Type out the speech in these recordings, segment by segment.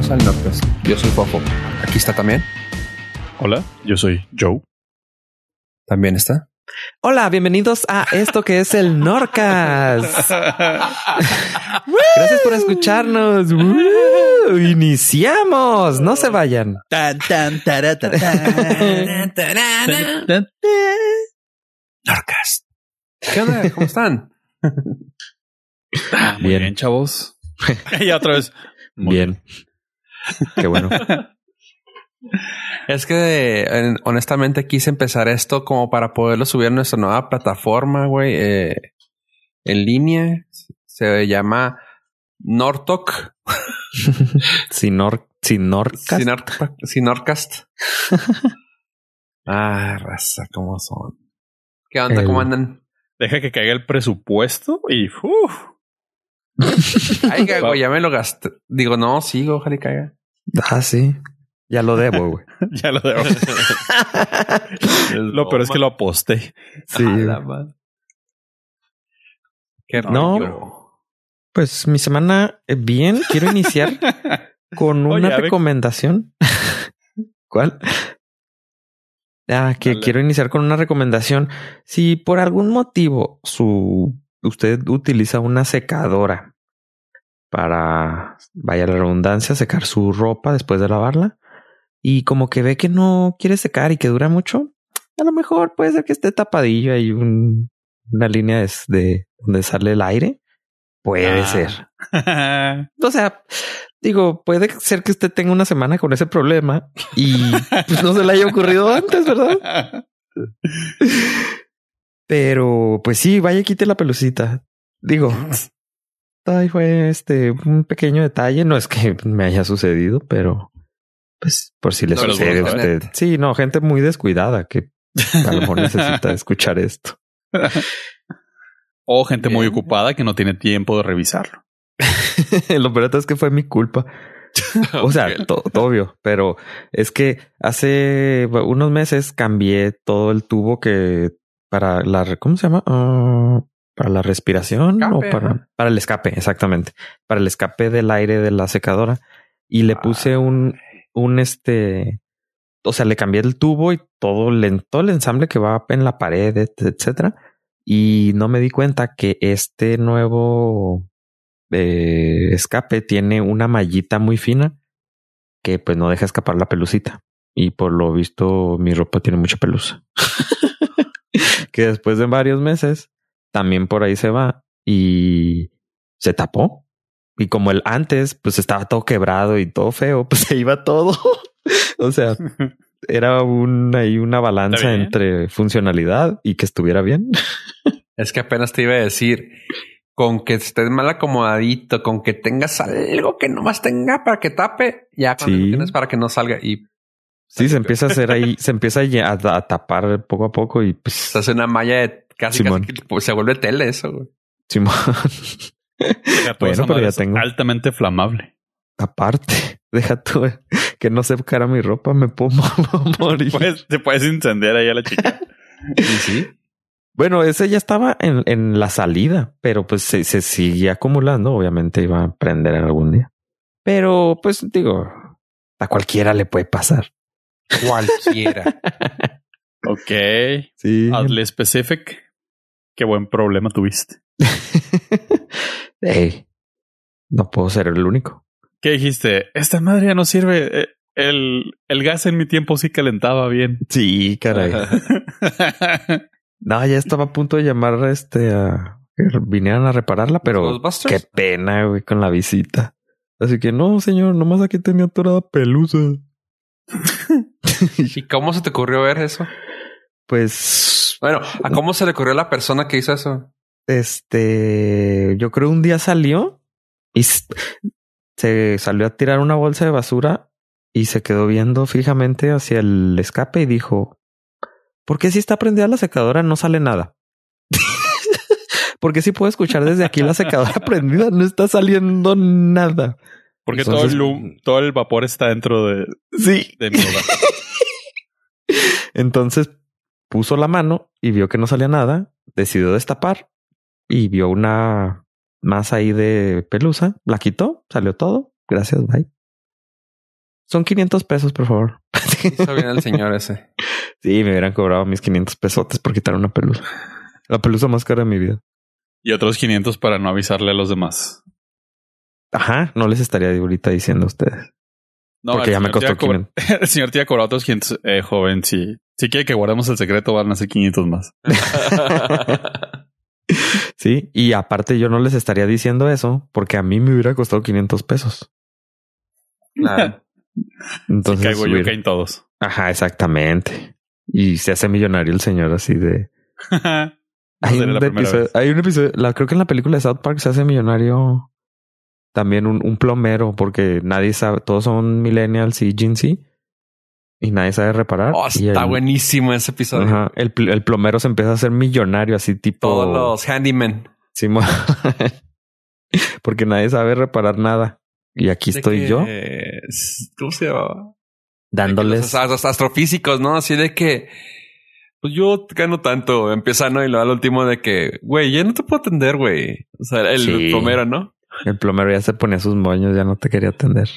bienvenidos al. Yo soy Fofo. Aquí está también. Hola, yo soy Joe. También está. Hola, bienvenidos a esto que es el Norcas. Gracias por escucharnos. ¡Woo! Iniciamos. No se vayan. Norcas. ¿Qué onda? ¿Cómo están? Ah, muy Bien. bien, chavos. y otra vez. Muy Bien. Qué bueno. Es que eh, honestamente quise empezar esto como para poderlo subir a nuestra nueva plataforma, güey, eh, en línea. Se llama Nortok. Sinor, Sinorcas. Sinor- Sinorcast. ah, raza, ¿cómo son? ¿Qué onda? El- ¿Cómo andan? Deja que caiga el presupuesto y uf, Ay, güey, ya me lo gasté. Digo, no, sigo, ojalá y caiga. Ah, sí. Ya lo debo, güey. ya lo debo. lo peor es que lo aposté. Sí. A la madre. Qué No. rollo. Pues mi semana eh, bien. Quiero iniciar con una recomendación. ¿Cuál? Ah, que Dale. quiero iniciar con una recomendación. Si por algún motivo su usted utiliza una secadora para, vaya la redundancia, secar su ropa después de lavarla y como que ve que no quiere secar y que dura mucho, a lo mejor puede ser que esté tapadillo hay un, una línea de, de donde sale el aire. Puede Ah. ser. O sea, digo, puede ser que usted tenga una semana con ese problema y pues, no se le haya ocurrido antes, ¿verdad? Pero pues sí, vaya, quite la pelucita. Digo, ay, fue este un pequeño detalle. No es que me haya sucedido, pero pues por si le No, sucede a la usted. Sí, no, gente muy descuidada que a lo mejor necesita escuchar esto. o gente muy ocupada que no tiene tiempo de revisarlo. Lo peor es que fue mi culpa. O sea, to- todo obvio, pero es que hace unos meses cambié todo el tubo que para la, ¿cómo se llama? Ah, para la respiración o para, para el escape, exactamente. Para el escape del aire de la secadora y le puse un, un este, o sea, le cambié el tubo y todo, el- todo el ensamble que va en la pared, et- etcétera. Y no me di cuenta que este nuevo eh, escape tiene una mallita muy fina que pues no deja escapar la pelucita. Y por lo visto mi ropa tiene mucha pelusa. que después de varios meses también por ahí se va y se tapó. Y como el antes pues estaba todo quebrado y todo feo, pues se iba todo. o sea, era un, ahí una balanza entre funcionalidad y que estuviera bien. Es que apenas te iba a decir, con que estés mal acomodadito, con que tengas algo que nomás tenga para que tape, ya cuando Sí. tienes para que no salga y Sí, se empieza a hacer ahí, se empieza a, tapar poco a poco y pues se hace una malla de casi, que pues, se vuelve tele eso. güey. Simón. Bueno, pero ya tengo. altamente flamable. Aparte, deja tú eh, que no se cara mi ropa, me puedo mo- morir. Puedes, te puedes incendiar ahí a la chica. Y sí, Bueno, ese ya estaba en, en la salida, pero pues se, se sigue acumulando. Obviamente iba a prender en algún día. Pero pues digo, a cualquiera le puede pasar. Cualquiera. ok. Sí. Hazle specific. Qué buen problema tuviste. Ey, no puedo ser el único. ¿Qué dijiste? Esta madre ya no sirve. Eh, El, el gas en mi tiempo sí calentaba bien. Sí, caray. No, ya estaba a punto de llamar este a que vinieran a repararla, pero qué pena, güey, con la visita. Así que no, señor, nomás aquí tenía atorada pelusa. ¿Y cómo se te ocurrió ver eso? Pues, Bueno, ¿a cómo se le ocurrió a la persona que hizo eso? este, yo creo un día salió y se salió a tirar una bolsa de basura y se quedó viendo fijamente hacia el escape y dijo, ¿por qué si está prendida la secadora no sale nada? Porque si puedo escuchar desde aquí la secadora prendida, no está saliendo nada. Porque Entonces- todo, el, hum- todo el vapor está dentro de, Sí. de mi hogar. Entonces puso la mano y vio que no salía nada, decidió destapar y vio una masa ahí de pelusa, la quitó, salió todo. Gracias, bye. Son 500 pesos, por favor. Hizo bien el señor ese. Sí, me hubieran cobrado mis 500 pesotes por quitar una pelusa. La pelusa más cara de mi vida. Y otros 500 para no avisarle a los demás. Ajá, no les estaría ahorita diciendo a ustedes. No, porque ya me costó iba a cobrar- 500. El señor te iba a cobrar otros 500. Eh, joven, si, si quiere que guardemos el secreto, van a ser 500 más. Sí, y aparte yo no les estaría diciendo eso porque a mí me hubiera costado 500 pesos. Claro. Entonces, si caigo yo, hubiera- caen todos. Ajá, exactamente. Y se hace millonario el señor así de... No Hay un, episodio, vez. hay un episodio, la, creo que en la película de South Park se hace millonario también un, un plomero porque nadie sabe, todos son millennials y Gen Z y nadie sabe reparar. Oh, está el- buenísimo ese episodio. Ajá, el, el plomero se empieza a hacer millonario así tipo... Todos los handymen. Simón. porque nadie sabe reparar nada. Y aquí estoy que- yo ¿Cómo se llama? dándoles... Los, los astrofísicos, ¿no? Así de que, pues yo gano tanto, empieza, ¿no? Y luego al último de que, güey, ya no te puedo atender, güey. O sea, el Sí. plomero, ¿no? El plomero ya se ponía sus moños, ya no te quería atender.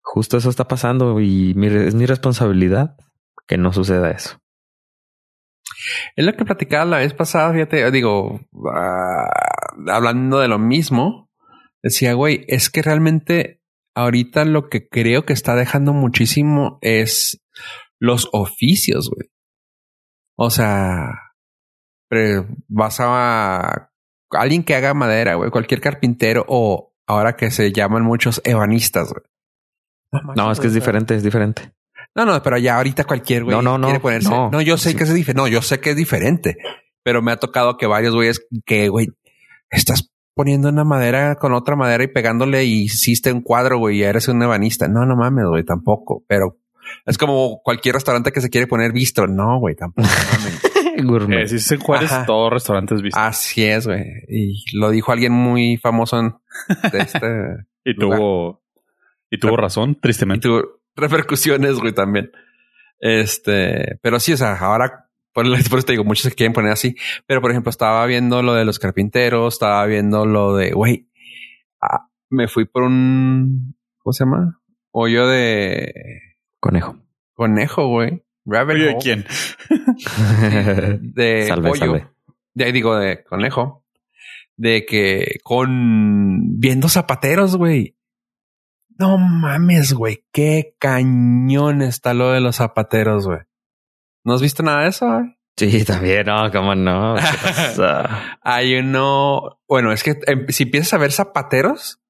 Justo eso está pasando y es mi responsabilidad que no suceda eso. Es lo que platicaba la vez pasada, fíjate, digo, ah, hablando de lo mismo, decía, güey, es que realmente ahorita lo que creo que está dejando muchísimo es los oficios, güey. O sea, vas alguien que haga madera, güey, cualquier carpintero o ahora que se llaman muchos ebanistas, güey. No, es que es diferente, es diferente. No, no, pero ya ahorita cualquier güey No, no, no, quiere ponerse. No, no. yo sé Sí. que es diferente. No, yo sé que es diferente, pero me ha tocado que varios güeyes que, güey, estás poniendo una madera con otra madera y pegándole y hiciste un cuadro, güey, y eres un ebanista. No, no mames, güey, tampoco. Pero es como cualquier restaurante que se quiere poner visto. No, güey, tampoco. no mames. Gourmet. Eh, si se Juárez, Ajá. todos restaurantes vistos. Así es, güey. Y lo dijo alguien muy famoso en de este. y tuvo, y tuvo razón, y tristemente. tuvo repercusiones, güey, también. Este, pero sí, o sea, ahora, por, por eso te digo, muchos se quieren poner así. Pero, por ejemplo, estaba viendo lo de los carpinteros, estaba viendo lo de, güey, ah, me fui por un, ¿cómo se llama? Hoyo de Conejo. conejo, güey. Rabbit Oye, hole. ¿quién? De Salve, pollo. salve. De, digo, de conejo. De que con viendo zapateros, güey. No mames, güey. Qué cañón está lo de los zapateros, güey. ¿No has visto nada de eso? güey? Sí, también, no, cómo no. Hay uno. Bueno, es que em, si empiezas a ver zapateros,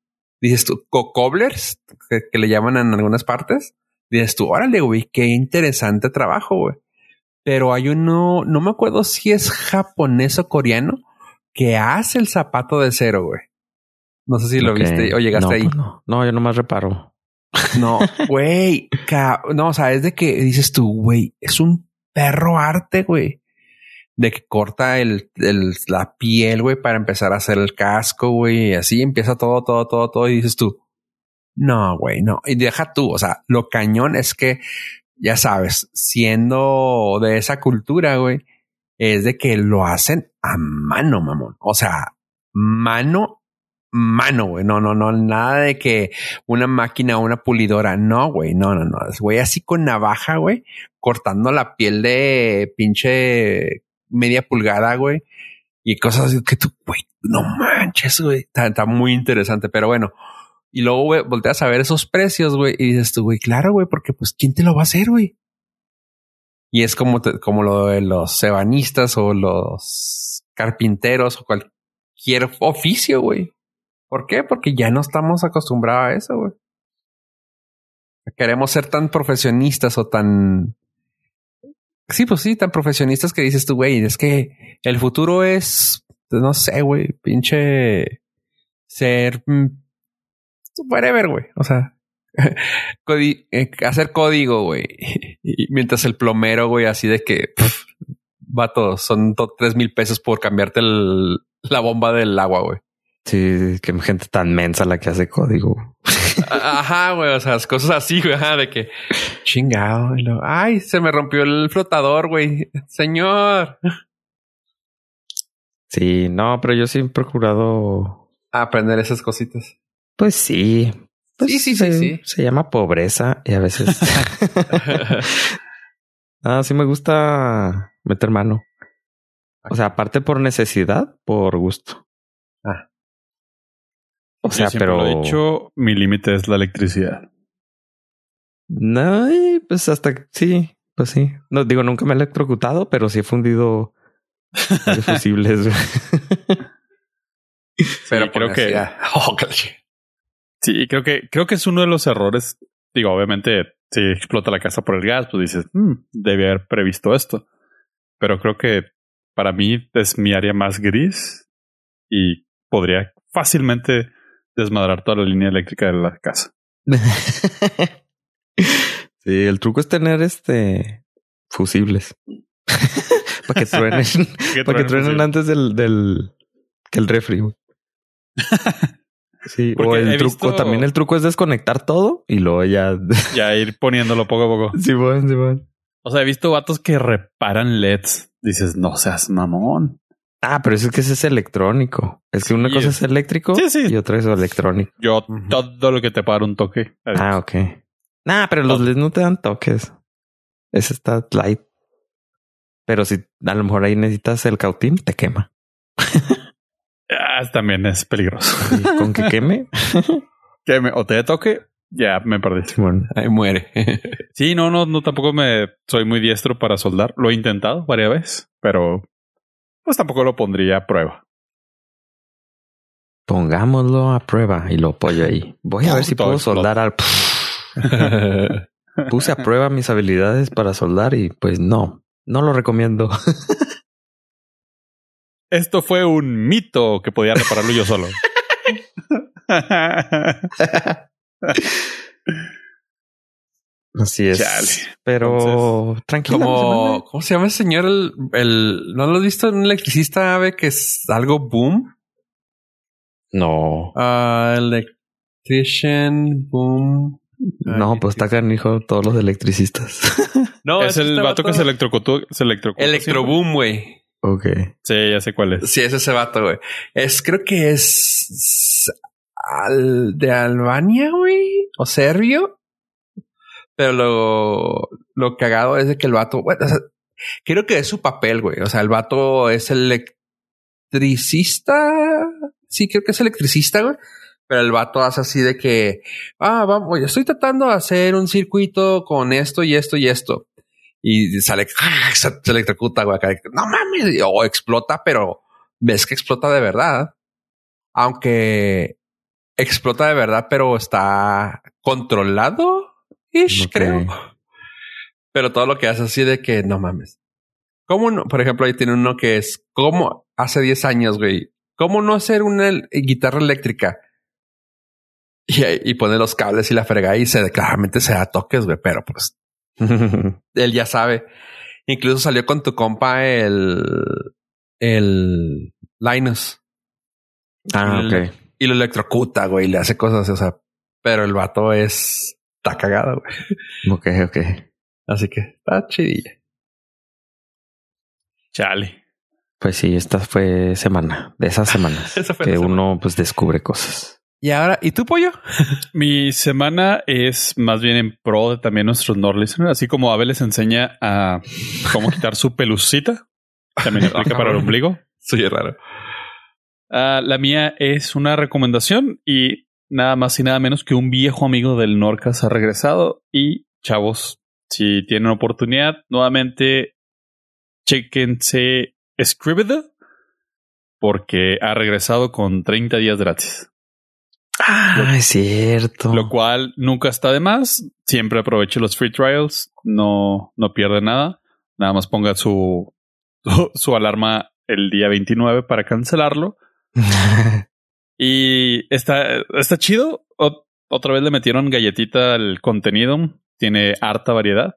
dices tú, co- cobblers, que, que le llaman en algunas partes, dices tú, órale, güey, qué interesante trabajo, güey. Pero hay uno, no me acuerdo si es japonés o coreano, que hace el zapato de cero, güey. No sé si lo viste o llegaste No, ahí. pues no. no, yo nomás reparo. No, güey, no, o sea, es de que dices tú, güey, es un perro arte, güey. De que corta el, el- la piel, güey, para empezar a hacer el casco, güey, y así empieza todo, todo, todo, todo, y dices tú, no, güey, no, y deja tú, o sea, lo cañón es que, ya sabes, siendo de esa cultura, güey, es de que lo hacen a mano, mamón, o sea, mano, mano, güey, no, no, no, nada de que una máquina una pulidora. No, güey, no, no, no. Güey así con navaja, güey, cortando la piel de pinche media pulgada, güey. Y cosas así que tú, güey, no manches, güey. Está, está muy interesante, pero bueno. Y luego, güey, volteas a ver esos precios, güey, y dices tú, güey, claro, güey, porque pues, ¿quién te lo va a hacer, güey? Y es como, como lo de los ebanistas o los carpinteros o cualquier oficio, güey. ¿Por qué? Porque ya no estamos acostumbrados a eso, güey. Queremos ser tan profesionistas o tan... Sí, pues sí, tan profesionistas que dices tú, güey, es que el futuro es, no sé, güey, pinche ser... Whatever, güey. O sea, codi- eh, hacer código, güey. Y mientras el plomero, güey, así de que... pff, vato, son tres mil pesos por cambiarte el- la bomba del agua, güey. Sí, que gente tan mensa la que hace código. Ajá, güey, o sea, cosas así, güey, ajá, de que chingado. Ay, se me rompió el flotador, güey. Señor. Sí, no, pero yo sí he procurado. Aprender esas cositas. Pues sí, Pues, Sí, sí, sí, se, sí. Se llama pobreza y a veces. ah, sí me gusta meter mano. O sea, aparte por necesidad, por gusto. Ah. O sea, Yo pero. lo he dicho, mi límite es la electricidad. No, pues hasta que- sí, pues sí. No digo, nunca me he electrocutado, pero sí he fundido fusibles. Pero creo que. Oh, sí, creo que creo que es uno de los errores. Digo, obviamente, si explota la casa por el gas, pues dices, "Mm, debe haber previsto esto. Pero creo que para mí es mi área más gris y podría fácilmente desmadrar toda la línea eléctrica de la casa. sí, el truco es tener este fusibles. para que truenen, para que truenen antes del, del que el refri. Sí, o el truco, visto- también el truco es desconectar todo y luego ya. Ya ir poniéndolo poco a poco. sí, bueno, sí, bueno. O sea, he visto vatos que reparan LEDs. Dices, no seas mamón. Ah, pero eso es que ese es electrónico. Es que una cosa es- es eléctrico Sí, sí. y otra es electrónico. Yo todo lo que te para un toque. Ah, ok. Nah, pero los. LEDs no te dan toques. Ese está light. Pero si a lo mejor ahí necesitas el cautín, te quema. Ah, también es peligroso. Con que queme, que me, o te toque, ya me perdí. Simón. Ahí muere. Sí, no, no, no, tampoco me soy muy diestro para soldar. Lo he intentado varias veces, pero pues tampoco lo pondría a prueba. Pongámoslo a prueba y lo apoyo ahí. Voy a ver si puedo soldar al. Puse a prueba mis habilidades para soldar y pues no, no lo recomiendo. Esto fue un mito que podía repararlo yo solo. Así es. Chale. Pero tranquilo. Como, ¿cómo se llama ese señor? El, el, ¿no lo has visto? Un electricista ave que es algo boom. No, Ah, electrician boom. no, pues está canijo todos los electricistas. No, es el este vato que se electrocutó. Se electrocutó Electroboom, güey. Ok. Sí, ya sé cuál es. Sí, es ese vato, güey. Es, creo que es al, de Albania, güey, o serbio. Pero lo, lo cagado es de que el vato, bueno, o sea, creo que es su papel, güey. O sea, el vato es electricista. Sí, creo que es electricista, güey. Pero el vato hace así de que, ah, vamos, yo estoy tratando de hacer un circuito con esto y esto y esto. Y sale, se se electrocuta, güey. No mames, o explota, pero ves que explota de verdad. Aunque explota de verdad, pero está controlado, ish, creo. Pero todo lo que hace así de que no mames. ¿Cómo no? Por ejemplo, ahí tiene uno que es como hace 10 años, güey. ¿Cómo no hacer una el- guitarra eléctrica? Y, y pone los cables y la frega y se claramente se da toques, güey, pero pues él ya sabe. Incluso salió con tu compa el, el Linus ah, El- ok. y lo electrocuta, güey, y le hace cosas, o sea, pero el vato es, está cagado, güey. Ok, ok. Así que está chidilla. Chale. Pues sí, esta fue semana, de esas semanas que semana. uno pues descubre cosas. Y ahora, ¿y tú, pollo? Mi semana es más bien en pro de también nuestros Nord listeners, así como Abel les enseña a cómo quitar su pelucita. También aplica para el ombligo. Soy raro. Ah, la mía es una recomendación y nada más y nada menos que un viejo amigo del Norcas ha regresado. Y chavos, si tienen oportunidad, nuevamente chequense Scribd porque ha regresado con 30 días gratis. Ah, es cierto. Lo cual nunca está de más. Siempre aproveche los free trials. No, no pierde nada. Nada más ponga su, su, su alarma el día 29 para cancelarlo. Y está, está chido. O- otra vez le metieron galletita al contenido. Tiene harta variedad.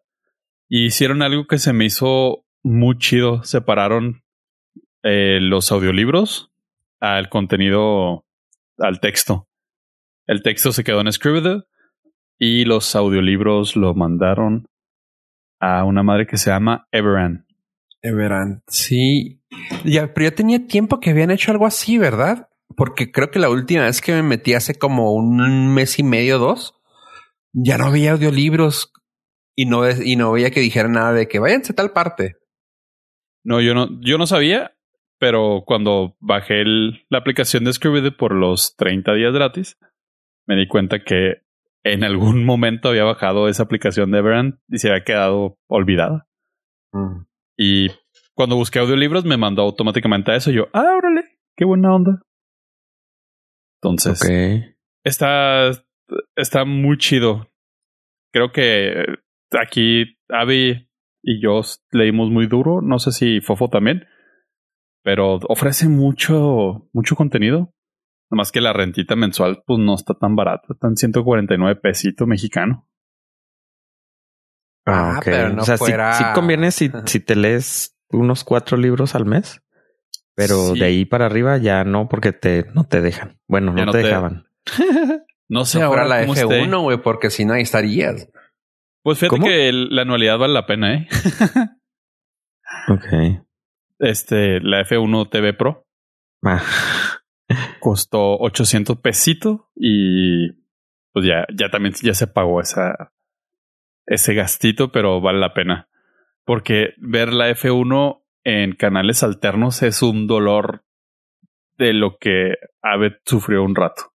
Y hicieron algo que se me hizo muy chido. Separaron eh, los audiolibros al contenido, al texto. El texto se quedó en Scribd y los audiolibros lo mandaron a una madre que se llama Everan. Everan, sí. Ya, pero ya tenía tiempo que habían hecho algo así, ¿verdad? porque creo que la última vez que me metí hace como un mes y medio, dos, ya no veía audiolibros y no, y no veía que dijera nada de que váyanse a tal parte. No, yo no, yo no sabía, pero cuando bajé el- la aplicación de Scribd por los 30 días gratis, me di cuenta que en algún momento había bajado esa aplicación de Everand y se había quedado olvidada. Mm. Y cuando busqué audiolibros me mandó automáticamente a eso. Y yo, ah, órale, qué buena onda. Entonces, está, está muy chido. Creo que aquí Abby y yo leímos muy duro. No sé si Fofo también. Pero ofrece mucho, mucho contenido. Nomás que la rentita mensual, pues no está tan barata. Están 149 pesito mexicano. Ah, Ah, ok. pero no o sea, sí- fuera- sí, conviene si, si te lees unos cuatro libros al mes, pero Sí. de ahí para arriba ya no, porque te no te dejan. Bueno, no, no te te- dejaban. No sé No ahora la cómo esté. F1, güey, porque si no ahí estarías. Pues fíjate ¿Cómo? que el- la anualidad vale la pena, ¿eh? Ok. Este, la F1 TV Pro Ah, costó 800 pesitos y pues ya, ya también ya se pagó esa, ese gastito, pero vale la pena. Porque ver la F1 en canales alternos es un dolor de lo que Abe sufrió un rato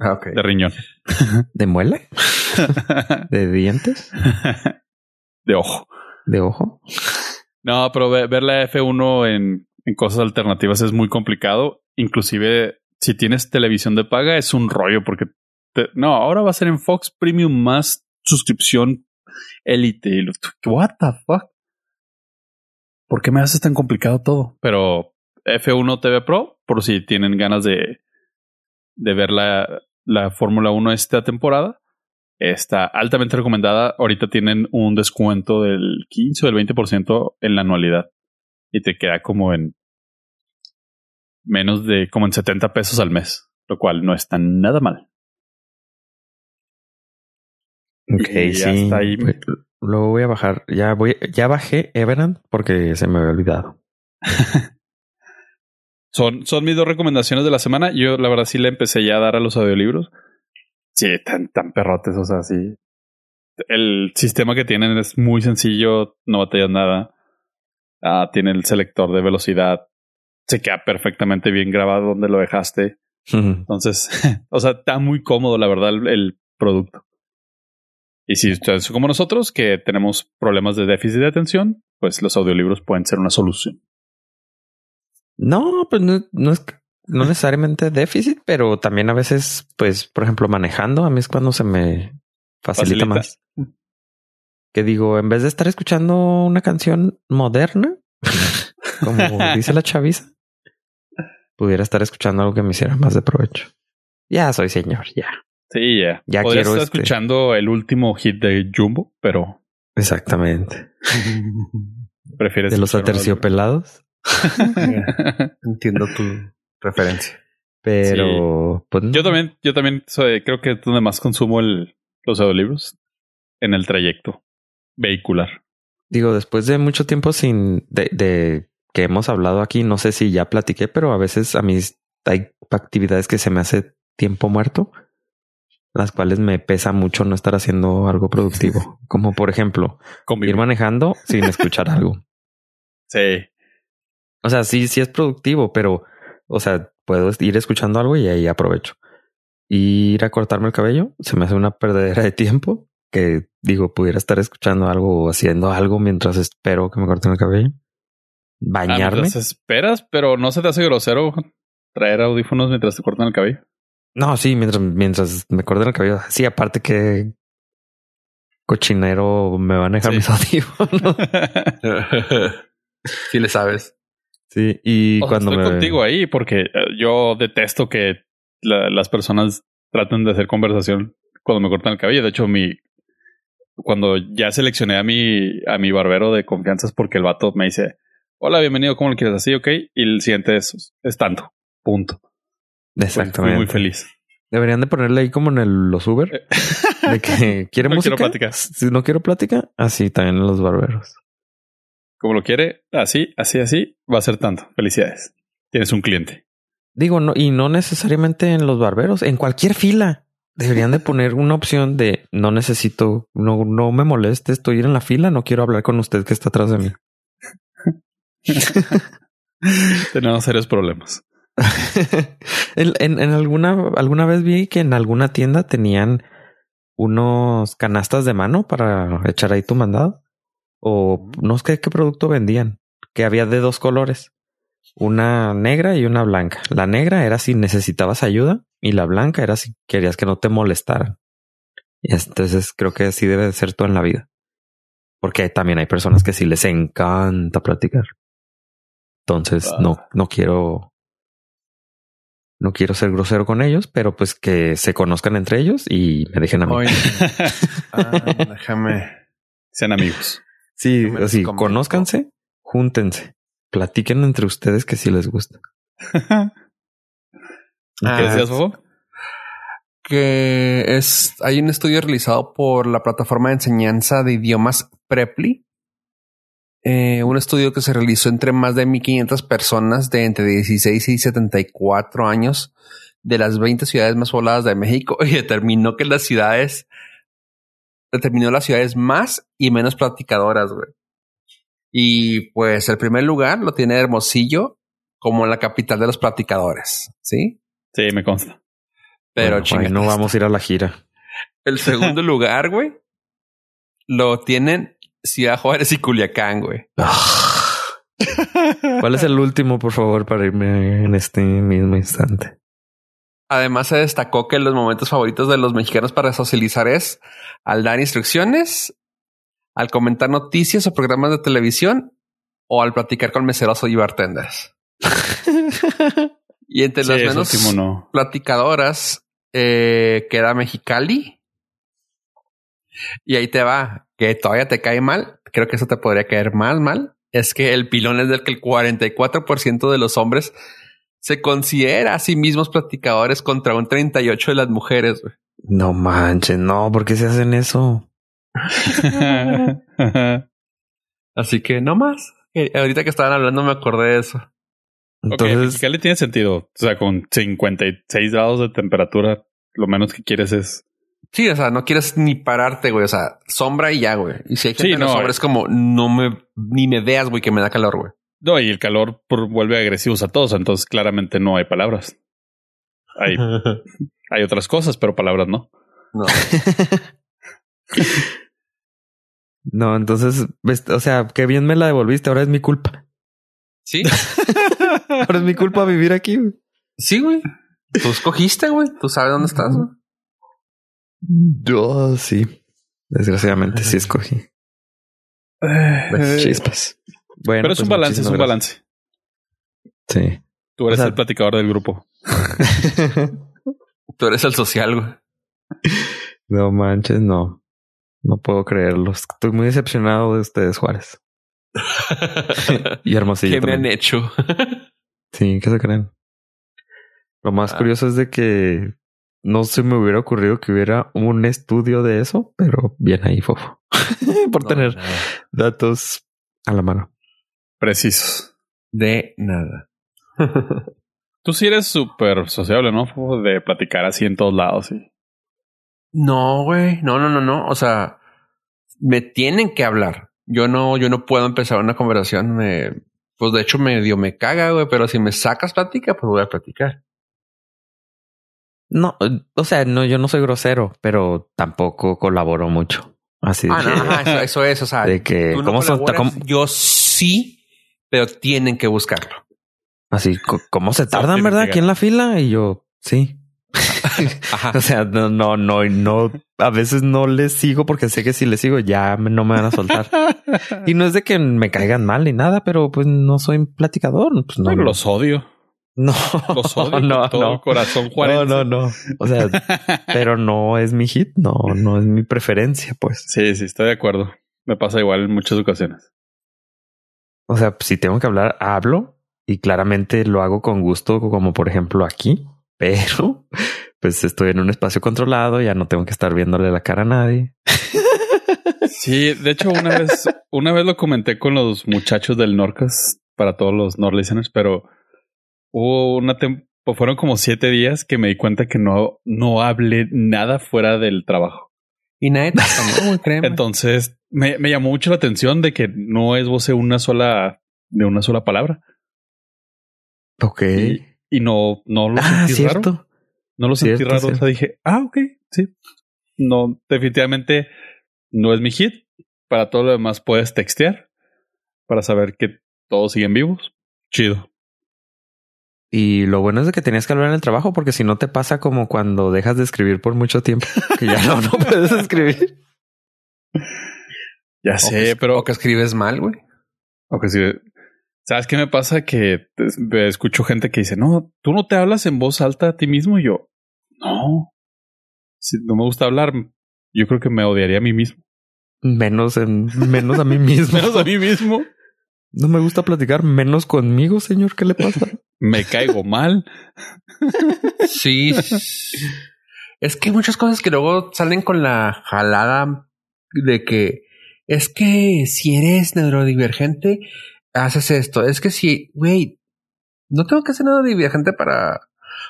Ah, de riñón. ¿De muela? ¿De dientes? de ojo. ¿De ojo? No, pero ve- ver la F1 en, en cosas alternativas es muy complicado. Inclusive, si tienes televisión de paga, es un rollo porque... no, ahora va a ser en Fox Premium más suscripción Elite. What the fuck? ¿Por qué me haces tan complicado todo? Pero F1 TV Pro, por si tienen ganas de, de ver la, la Fórmula 1 esta temporada, está altamente recomendada. Ahorita tienen un descuento del 15 o del 20% en la anualidad. Y te queda como en menos de como en 70 pesos al mes, lo cual no está nada mal. Ok, Y sí. hasta ahí- Pues, Lo voy a bajar. Ya voy, ya bajé Everand porque se me había olvidado. Son, son mis dos recomendaciones de la semana. Yo, la verdad, sí le empecé ya a dar a los audiolibros. Sí, tan, tan perrotes, o sea, sí. El sistema que tienen es muy sencillo, no batallas nada. Ah, tiene el selector de velocidad. Se queda perfectamente bien grabado donde lo dejaste. Entonces, o sea, está muy cómodo, la verdad, el, el producto. Y si ustedes son como nosotros, que tenemos problemas de déficit de atención, pues los audiolibros pueden ser una solución. No, pues no, no es no necesariamente déficit, pero también a veces, pues, por ejemplo, manejando, a mí es cuando se me facilita, Facilita. más. Que digo, en vez de estar escuchando una canción moderna, como dice la chaviza, pudiera estar escuchando algo que me hiciera más de provecho. Ya soy señor, ya. Sí, ya. Ya Podría quiero estar este- escuchando el último hit de Jumbo, pero Exactamente. prefieres De los aterciopelados. Entiendo tu referencia. Pero, pues no. Yo también, yo también soy- creo que es donde más consumo el, los audiolibros en el trayecto vehicular. Digo, después de mucho tiempo sin de, de que hemos hablado aquí, no sé si ya platiqué, pero a veces a mí hay actividades que se me hace tiempo muerto, las cuales me pesa mucho no estar haciendo algo productivo, como por ejemplo Convivir. ir manejando sin escuchar algo. Sí. O sea, sí, sí es productivo, pero, o sea, puedo ir escuchando algo y ahí aprovecho. Ir a cortarme el cabello se me hace una perdedera de tiempo que digo, pudiera estar escuchando algo o haciendo algo mientras espero que me corten el cabello. Ah, Bañarme. mientras esperas, pero no se te hace grosero traer audífonos mientras te cortan el cabello. No, sí, mientras, mientras me corten el cabello. Sí, aparte que cochinero me van a dejar Sí. mis audífonos. Si le sabes. Sí, y O sea, cuando estoy me... contigo ahí porque eh, yo detesto que la- las personas traten de hacer conversación cuando me cortan el cabello. De hecho, mi cuando ya seleccioné a mi a mi barbero de confianza es porque el vato me dice, "Hola, bienvenido, ¿cómo lo quieres así? Ok." Y el siguiente es, es tanto. Punto. Pues, Fui Exactamente. muy feliz. Deberían de ponerle ahí como en el, los Uber de que quiere No música. quiero plática. Si no quiero plática, así también en los barberos. Como lo quiere, así, así, así, va a ser tanto. Felicidades. Tienes un cliente. Digo, no, y no necesariamente en los barberos, en cualquier fila. Deberían de poner una opción de no necesito, no, no me moleste, estoy en la fila, no quiero hablar con usted que está atrás de mí. Tenemos serios problemas. en, alguna, alguna vez vi que en alguna tienda tenían unos canastas de mano para echar ahí tu mandado. O no sé qué producto vendían, que había de dos colores. Una negra y una blanca. La negra era si necesitabas ayuda y la blanca era si querías que no te molestaran. Y entonces creo que así debe de ser todo en la vida. Porque también hay personas que sí les encanta platicar. Entonces Ah. no, no quiero, no quiero ser grosero con ellos, pero pues que se conozcan entre ellos y me dejen a mí. Oye, ah, déjame. Sean amigos. sí, así, conózcanse, júntense, platiquen entre ustedes que sí les gusta. ¿Qué Ah, decías, Fofo? que es hay un estudio realizado por la plataforma de enseñanza de idiomas Preply. Eh, un estudio que se realizó entre más de 1500 personas de entre 16 y 74 años de las 20 ciudades más pobladas de México y determinó que las ciudades determinó las ciudades más y menos platicadoras, güey. Y pues el primer lugar lo tiene Hermosillo como la capital de los platicadores, ¿sí? Sí, me consta. Pero Bueno, chinga, no vamos a ir a la gira. El segundo lugar, güey, lo tienen Ciudad Juárez y Culiacán, güey. ¿Cuál es el último, por favor, para irme en este mismo instante? Además, se destacó que los momentos favoritos de los mexicanos para socializar es al dar instrucciones, al comentar noticias o programas de televisión o al platicar con meseros y bartenders. Y entre Sí, las menos último no. platicadoras eh, queda Mexicali. Y ahí te va, que todavía te cae mal. Creo que eso te podría caer más mal. Es que el pilón es del que el 44% de los hombres se considera a sí mismos platicadores contra un 38 de las mujeres. güey. No manches, no, ¿por qué se hacen eso? Así que no más. Ahorita que estaban hablando me acordé de eso. Entonces, ok, Mexicali tiene sentido. O sea, con 56 grados de temperatura, lo menos que quieres es. Sí, o sea, no quieres ni pararte, güey. O sea, sombra y ya, güey. Y si hay gente Sí, en los no, hombres como no me ni me veas, güey, que me da calor, güey. No, y el calor por- vuelve agresivos a todos. Entonces, claramente no hay palabras. Hay, hay otras cosas, pero palabras no. No. no, entonces, o sea, qué bien me la devolviste, ahora es mi culpa. Sí, Ahora es mi culpa vivir aquí. güey. sí, güey. Tú escogiste, güey. Tú sabes dónde estás, güey. Yo sí. Desgraciadamente sí escogí. Eh, Chispas. Bueno, pero es pues, un balance, es un balance. gracias. Tú eres O sea- el platicador del grupo. Sí. Tú eres el social, güey. no manches, no. No puedo creerlo. Estoy muy decepcionado de ustedes, Juárez. Y Hermosillo. ¿Qué me han hecho? Sí, ¿qué se creen? Lo más Ah. curioso es de que no se me hubiera ocurrido que hubiera un estudio de eso, pero bien ahí, Fofo. Por No, tener nada. datos a la mano. Precisos. De nada. Tú sí eres súper sociable, ¿no? De platicar así en todos lados. Sí. No, güey. No, no, no, no. O sea, me tienen que hablar. Yo no, yo no puedo empezar una conversación. Me, pues de hecho medio me caga, güey. Pero si me sacas plática, pues voy a platicar. No, eh, o sea, no, yo no soy grosero, pero tampoco colaboro mucho. Así de Ah, que, no, ajá, eso, eso es. O sea, de que no ¿cómo son- cómo- yo sí, pero tienen que buscarlo. así, ¿cómo se tardan, verdad? Aquí en la fila y yo, sí. Ajá. O sea, no, no, no, no, a veces no les sigo porque sé que si les sigo ya no me van a soltar. Y no es de que me caigan mal ni nada, pero pues no soy platicador. Pues no, no. los odio. No, Los odio no, con todo no. corazón, No, Juárez. no, no. O sea, pero no es mi hit, no, no es mi preferencia, pues. Sí, sí, estoy de acuerdo. Me pasa igual en muchas ocasiones. O sea, si tengo que hablar, hablo y claramente lo hago con gusto, como por ejemplo aquí, pero pues estoy en un espacio controlado, ya no tengo que estar viéndole la cara a nadie. Sí, de hecho, una vez, una vez lo comenté con los muchachos del Norcas para todos los Nord listeners, pero hubo una pues fueron como siete días que me di cuenta que no, no hablé nada fuera del trabajo. Y nadie te. Entonces me, me llamó mucho la atención de que no es voce una sola, de una sola palabra. Ok. Y, y no, no lo ah, sentí raro. cierto. No lo sentí Cierto, raro. O cierto. sea, dije, ah, ok, sí. No, definitivamente no es mi hit. Para todo lo demás puedes textear para saber que todos siguen vivos. Chido. Y lo bueno es de que tenías que hablar en el trabajo, porque si no te pasa como cuando dejas de escribir por mucho tiempo, que ya no, no puedes escribir. Ya O sé, que- pero O que escribes mal, güey. o que sí. ¿Sabes qué me pasa? Que es- escucho gente que dice, no, tú no te hablas en voz alta a ti mismo. Y yo, no. Si no me gusta hablar, yo creo que me odiaría a mí mismo. Menos en, menos a mí mismo. Menos a mí mismo. No me gusta platicar menos conmigo, señor. ¿Qué le pasa? Me caigo mal. Sí. es que hay muchas cosas que luego salen con la jalada de que es que si eres neurodivergente, haces esto. Es que si, güey, no tengo que ser neurodivergente para,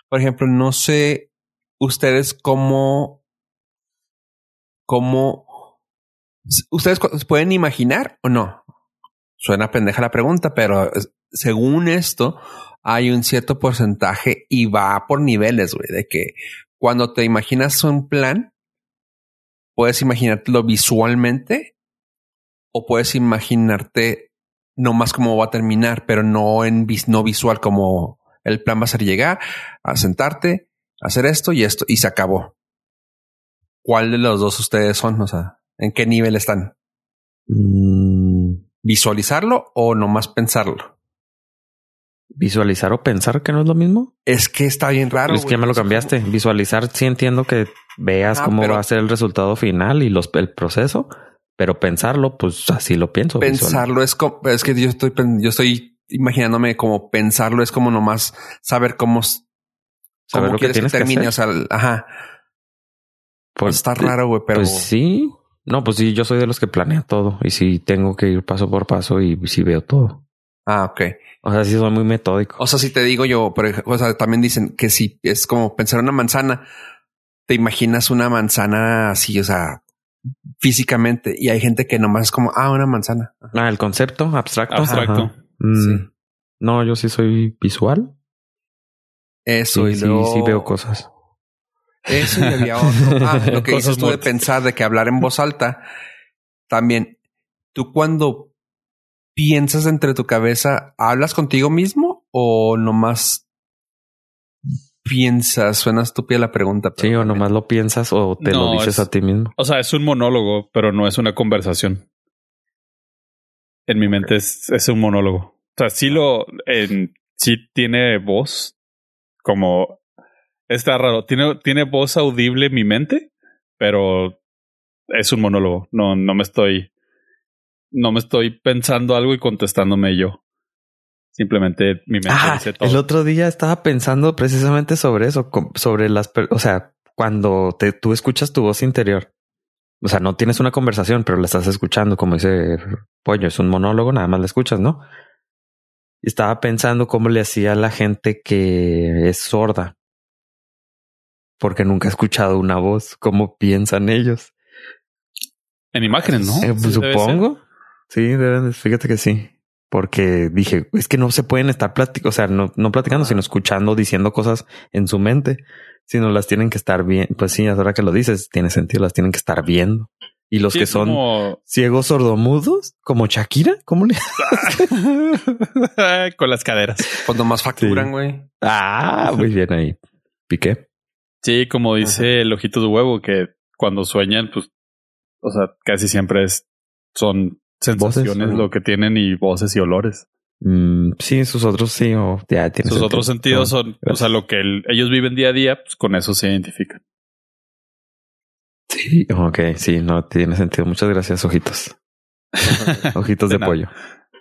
por ejemplo, no sé ustedes cómo, cómo, ustedes pueden imaginar o no. Suena pendeja la pregunta, pero según esto, hay un cierto porcentaje y va por niveles, güey, de que cuando te imaginas un plan, puedes imaginártelo visualmente o puedes imaginarte nomás cómo va a terminar, pero no en vis- no visual como el plan va a ser llegar, a sentarte, hacer esto y esto y se acabó. ¿Cuál de los dos ustedes son? O sea, ¿en qué nivel están? Mm, ¿Visualizarlo o nomás pensarlo? Visualizar o pensar que no es lo mismo. Es que está bien raro. es que ya me lo cambiaste. Visualizar, sí entiendo que veas Ah, cómo pero- va a ser el resultado final y los, el proceso, pero pensarlo, pues así lo pienso. visual. Pensarlo es como, es que yo estoy, yo estoy imaginándome como pensarlo es como nomás saber cómo, Saber cómo lo quieres que, que termine. o sea, ajá. Pues, está raro, güey, pero Pues sí. No, pues sí, yo soy de los que planea todo y sí tengo que ir paso por paso y sí veo todo. ah, ok. O sea, sí soy muy metódico. O sea, si te digo yo, por ejemplo, o sea, también dicen que si es como pensar una manzana, te imaginas una manzana así, o sea, físicamente, y hay gente que nomás es como, ah, una manzana. Ah, el concepto abstracto. Abstracto. Mm, Sí. No, yo sí soy visual. Eso Sí, y sí, sí veo cosas. Eso y había otro. Ah, lo que dices tú de pensar, de que hablar en voz alta. También, tú cuando piensas entre tu cabeza, ¿hablas contigo mismo o nomás piensas? Suena estúpida la pregunta. pero Sí, o nomás lo piensas o te lo dices es- a ti mismo. O sea, es un monólogo, pero no es una conversación. En mi mente es, es un monólogo. O sea, sí lo, en, sí tiene voz, como está raro. Tiene, tiene voz audible en mi mente, pero es un monólogo. No, no me estoy, no me estoy pensando algo y contestándome yo. Simplemente mi mente Ah, dice todo. el otro día estaba pensando precisamente sobre eso, sobre las, o sea, cuando te, tú escuchas tu voz interior, o sea, no tienes una conversación, pero la estás escuchando, como dice Pollo, es un monólogo, nada más la escuchas, ¿no? Estaba pensando cómo le hacía a la gente que es sorda, porque nunca ha escuchado una voz, cómo piensan ellos. En imágenes, ¿no? Eh, Sí, debe supongo. Sí, deben, de- fíjate que sí. Porque dije, es que no se pueden estar platicando, o sea, no, no platicando, sino escuchando, diciendo cosas en su mente, sino las tienen que estar bien. Pues sí, ahora que lo dices, tiene sentido, las tienen que estar viendo. Y los Sí, que son como- ciegos sordomudos, como Shakira, ¿cómo le? Con las caderas. Pues nomás facturan, Sí. güey. Ah, muy bien ahí. Piqué. Sí, como dice el ojito de huevo, que cuando sueñan, pues, o sea, casi siempre es, son sensaciones Voces, lo que tienen y voces y olores. Mm, sí, sus otros sí, o ya tiene Sus sentido. otros sentidos Ah, son, o sea, lo que el- ellos viven día a día, pues con eso se identifican. Sí, ok, sí, no tiene sentido. Muchas gracias, ojitos. Ojitos De pollo.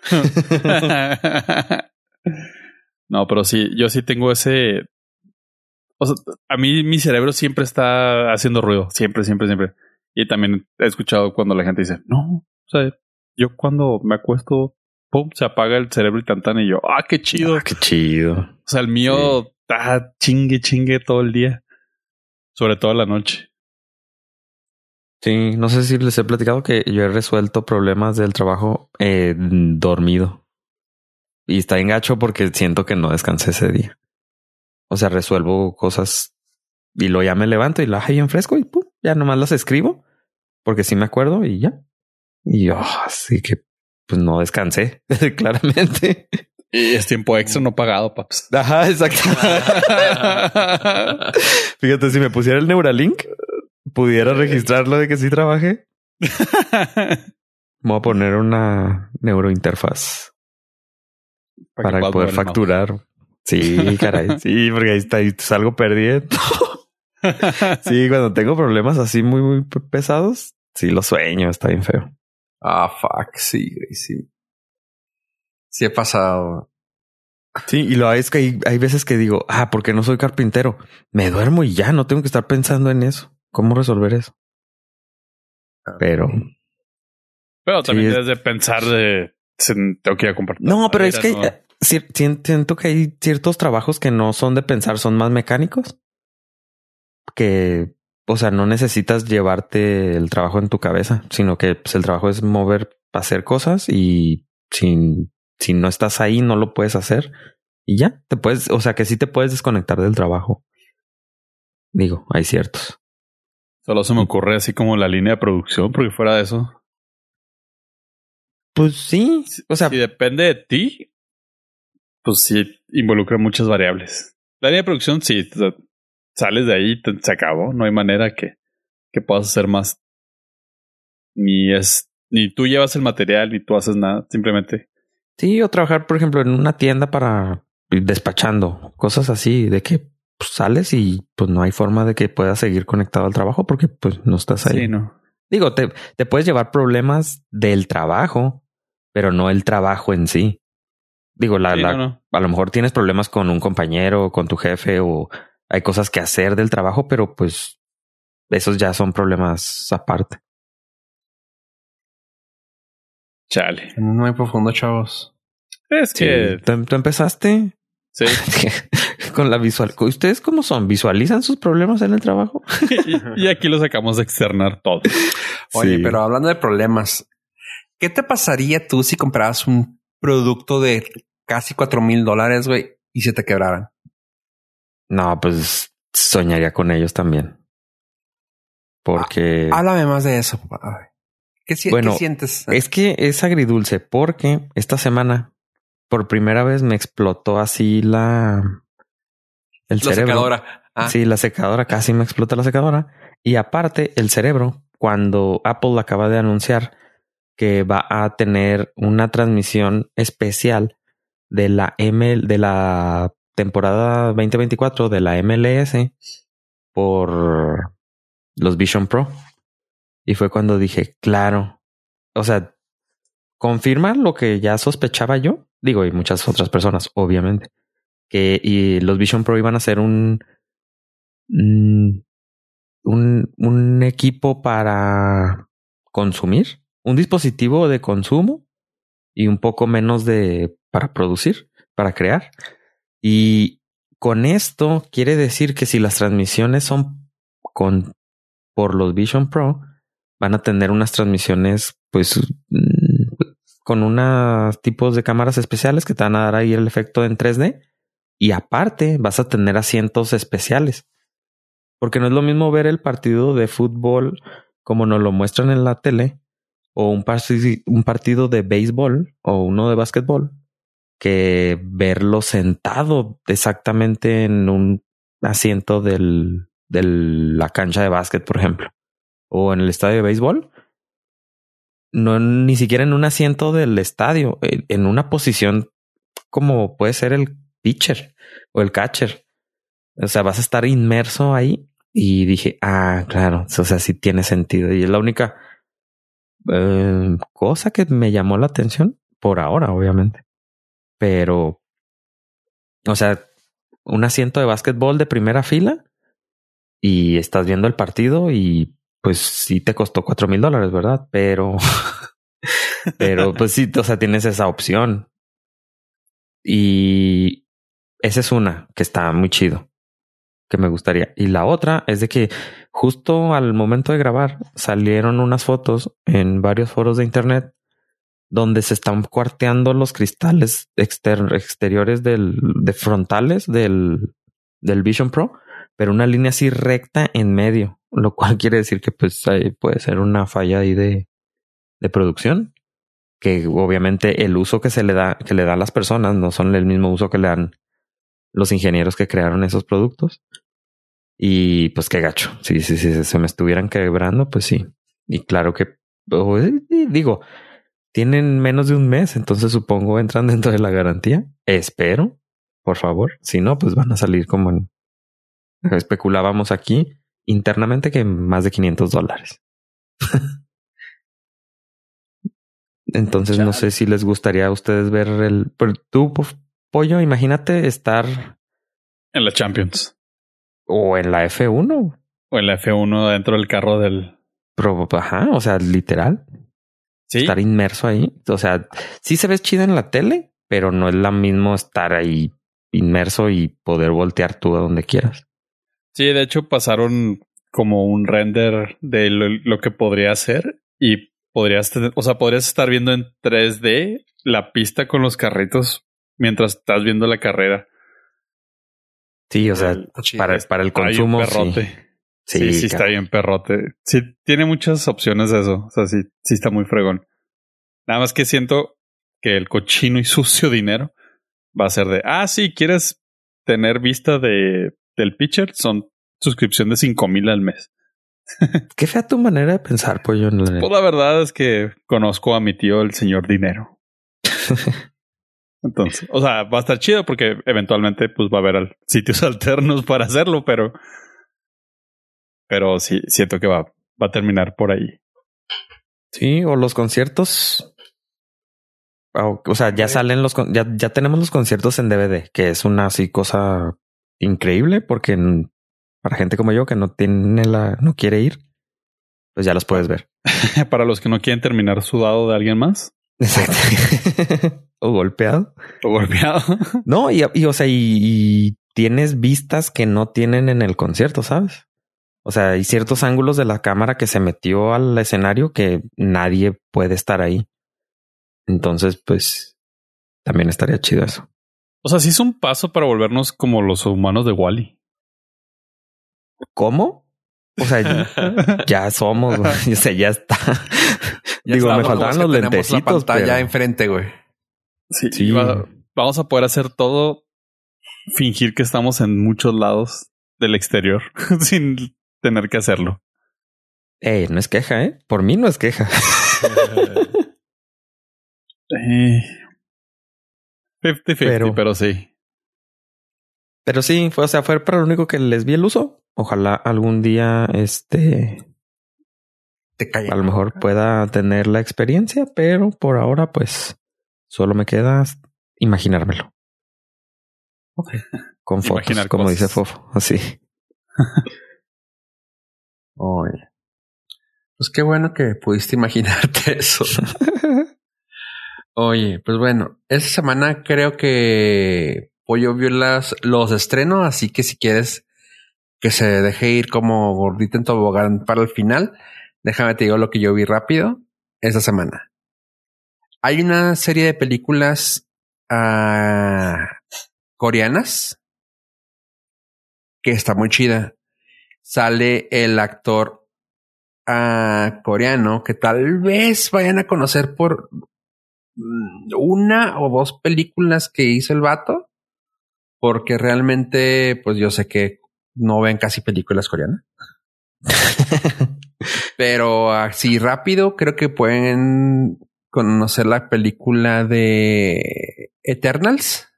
no, pero sí, yo sí tengo ese. O sea, a mí mi cerebro siempre está haciendo ruido, siempre, siempre, siempre. Y también he escuchado cuando la gente dice, no, o sea, yo cuando me acuesto, pum, se apaga el cerebro y tantan y yo, ah, qué chido. Ah, qué chido. O sea, el mío está chingue, chingue todo el día. Sobre todo la noche. Sí, no sé si les he platicado que yo he resuelto problemas del trabajo eh, dormido. Y está en gacho porque siento que no descansé ese día. O sea, resuelvo cosas y lo ya me levanto y la hay en fresco y pum, ya nomás las escribo porque sí me acuerdo y ya. Y yo, así que pues no descansé, claramente. Y es tiempo extra no pagado, paps. Ajá, exacto. Fíjate, si me pusiera el Neuralink, pudiera registrarlo de que sí trabajé. Voy a poner una neurointerfaz para, poder facturar. Sí, caray. Sí, porque ahí está, ahí salgo perdiendo. Sí, cuando tengo problemas así muy, muy pesados, sí lo sueño, está bien feo. Ah, fuck, sí, güey, sí. Sí he pasado. Sí, y lo es que hay, hay veces que digo, ah, porque no soy carpintero. Me duermo y ya no tengo que estar pensando en eso. ¿Cómo resolver eso? Pero Pero también Sí, es- debes de pensar de tengo que ir a comprar. no, pero es que ¿no? Siento que hay ciertos trabajos que no son de pensar, son más mecánicos. Que, o sea, no necesitas llevarte el trabajo en tu cabeza, sino que pues, el trabajo es mover, hacer cosas y sin, si no estás ahí, no lo puedes hacer y ya te puedes, o sea, que sí te puedes desconectar del trabajo. Digo, hay ciertos. Solo se me ocurre así como la línea de producción, porque fuera de eso, Pues sí, o sea, si depende de ti, pues sí involucra muchas variables. La línea de producción, sí, sales de ahí, te- se acabó. No hay manera que, que puedas hacer más. Ni es, ni tú llevas el material, ni tú haces nada. Simplemente sí, o trabajar, por ejemplo, en una tienda para ir despachando cosas así, de que pues, sales y pues no hay forma de que puedas seguir conectado al trabajo porque pues no estás ahí. sí, no. Digo, te, te puedes llevar problemas del trabajo, pero no el trabajo en sí. Digo, la, Sí, la- no, no. a lo mejor tienes problemas con un compañero, con tu jefe, o hay cosas que hacer del trabajo, pero pues esos ya son problemas aparte. Chale. No hay profundo, chavos. Es que ¿Tú, tú empezaste sí. con la visual. ¿Ustedes cómo son? ¿Visualizan sus problemas en el trabajo? y, y aquí lo sacamos de externar todo. Oye, Sí. pero hablando de problemas, ¿qué te pasaría tú si compraras un producto de casi cuatro mil dólares, güey, y se te quebraran? No, pues soñaría con ellos también. Porque Háblame más de eso. ¿Qué, si- Bueno, qué sientes? es que es agridulce porque esta semana por primera vez me explotó así la el la cerebro. secadora. Ah, Sí, la secadora casi me explota la secadora. Y aparte, el cerebro, cuando Apple acaba de anunciar que va a tener una transmisión especial de la M de la temporada 2024 de la MLS por los Vision Pro. Y fue cuando dije, claro. O sea, confirma lo que ya sospechaba yo. Digo, y muchas otras personas, obviamente. Que y los Vision Pro iban a ser un un, un equipo para consumir, un dispositivo de consumo y un poco menos de para producir, para crear. Y con esto quiere decir que si las transmisiones son con por los Vision Pro, van a tener unas transmisiones, pues, mm, con unos tipos de cámaras especiales que te van a dar ahí el efecto en 3D. Y aparte, vas a tener asientos especiales. Porque no es lo mismo ver el partido de fútbol como nos lo muestran en la tele, o un, un partido de béisbol o uno de básquetbol, que verlo sentado exactamente en un asiento del, de la cancha de básquet, por ejemplo, o en el estadio de béisbol. No, ni siquiera en un asiento del estadio, en en una posición como puede ser el pitcher o el catcher. O sea, vas a estar inmerso ahí y dije, ah, claro, o sea, sí tiene sentido. Y es la única eh, cosa que me llamó la atención por ahora, obviamente. Pero, o sea, un asiento de básquetbol de primera fila y estás viendo el partido y pues sí te costó cuatro mil dólares, ¿verdad? Pero, pero pues sí, o sea, tienes esa opción. Y esa es una que está muy chido, que me gustaría. Y la otra es de que justo al momento de grabar salieron unas fotos en varios foros de internet donde se están cuarteando los cristales exter- exteriores del, de frontales del, del Vision Pro, pero una línea así recta en medio, lo cual quiere decir que pues puede ser una falla ahí de, de producción, que obviamente el uso que se le da, que le dan las personas no son el mismo uso que le dan los ingenieros que crearon esos productos. Y pues qué gacho. Si sí, sí, sí, se me estuvieran quebrando, pues sí. Y claro que oh, eh, digo, tienen menos de un mes, entonces supongo entran dentro de la garantía. Espero, por favor. Si no, pues van a salir como en... especulábamos aquí internamente que más de 500 dólares. entonces no sé si les gustaría a ustedes ver el... Pero tú, pollo, imagínate estar En la Champions. o en la F1. O en la F1 dentro del carro del. Pero, ajá, o sea, literal. Sí. estar inmerso ahí. O sea, sí se ves chida en la tele, pero no es lo mismo estar ahí inmerso y poder voltear tú a donde quieras. Sí, de hecho pasaron como un render de lo, lo que podría ser y podrías tener, o sea, podrías estar viendo en 3D la pista con los carritos mientras estás viendo la carrera. Sí, o sea, Está chido. para, para el Está bien consumo. Sí, perrote. sí, Sí, sí, está cabrón. bien perrote. Sí, tiene muchas opciones de eso. O sea, sí, sí está muy fregón. Nada más que siento que el cochino y sucio dinero va a ser de, ah, sí, quieres tener vista de, del pitcher, son suscripción de cinco mil al mes. Qué fea tu manera de pensar, pollo. Pues la verdad es que conozco a mi tío, el señor dinero. Entonces, o sea, va a estar chido porque eventualmente pues va a haber sitios alternos para hacerlo, pero pero sí siento que va, va a terminar por ahí. Sí, o los conciertos. O, o sea, ya salen los, ya, ya tenemos los conciertos en DVD, que es una así cosa increíble porque en- para gente como yo que no tiene la, no quiere ir, pues ya los puedes ver. Para los que no quieren terminar sudado de alguien más Exacto. o golpeado. o golpeado. No, y, y, o sea, y, y tienes vistas que no tienen en el concierto, ¿sabes? O sea, hay ciertos ángulos de la cámara que se metió al escenario que nadie puede estar ahí. Entonces, pues también estaría chido eso. O sea, sí es un paso para volvernos como los humanos de Wally. ¿Cómo? O sea, ya, ya somos, güey. o sea, ya está. Ya Digo, me faltaban los tenemos lentecitos, La pantalla pero- enfrente, güey. Sí, Sí. va- vamos a poder hacer todo, fingir que estamos en muchos lados del exterior sin tener que hacerlo. Ey, no es queja, ¿eh? Por mí no es queja. Eh, 50-50, Pero- pero, sí. Pero sí, fue, o sea, fue para lo único que les vi el uso. Ojalá algún día, este, Te a lo mejor pueda tener la experiencia, pero por ahora, pues, solo me queda imaginármelo. Con fotos, Imaginar como cosas. dice Fofo, así. Oye. Pues qué bueno que pudiste imaginarte eso. Oye, pues bueno, esta semana creo que Pollo vio las, los estrenos, así que si quieres que se deje ir como gordita en tobogán para el final, déjame te digo lo que yo vi rápido esta semana. Hay una serie de películas ah, coreanas que está muy chida. Sale el actor ah, coreano que tal vez vayan a conocer por mm, una o dos películas que hizo el vato, porque realmente, pues yo sé que no ven casi películas coreanas. Pero así rápido, creo que pueden conocer la película de Eternals,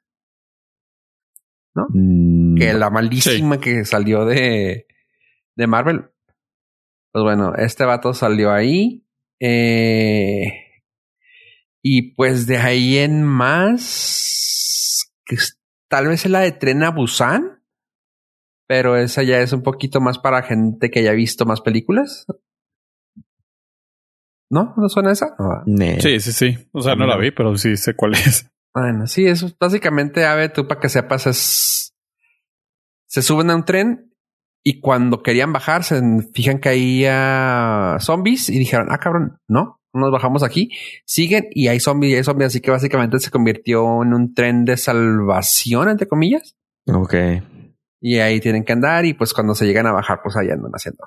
Mm, que la malísima que salió de, de Marvel. Pues bueno, este vato salió ahí. eh, y pues de ahí en más, que es- tal vez es la de Tren a Busan, pero esa ya es un poquito más para gente que haya visto más películas. ¿No? ¿No suena esa? No. Sí, sí, sí. O sea, no la vi, pero sí sé cuál es. Bueno, sí, eso es básicamente, Ave, tú para que sepas, es. Se suben a un tren y cuando querían bajar, se fijan que había zombies y dijeron, ah, cabrón, no, nos bajamos aquí, siguen y hay zombies y hay zombies. Así que básicamente se convirtió en un tren de salvación, entre comillas. Ok. Y ahí tienen que andar y pues cuando se llegan a bajar, pues ahí andan haciendo.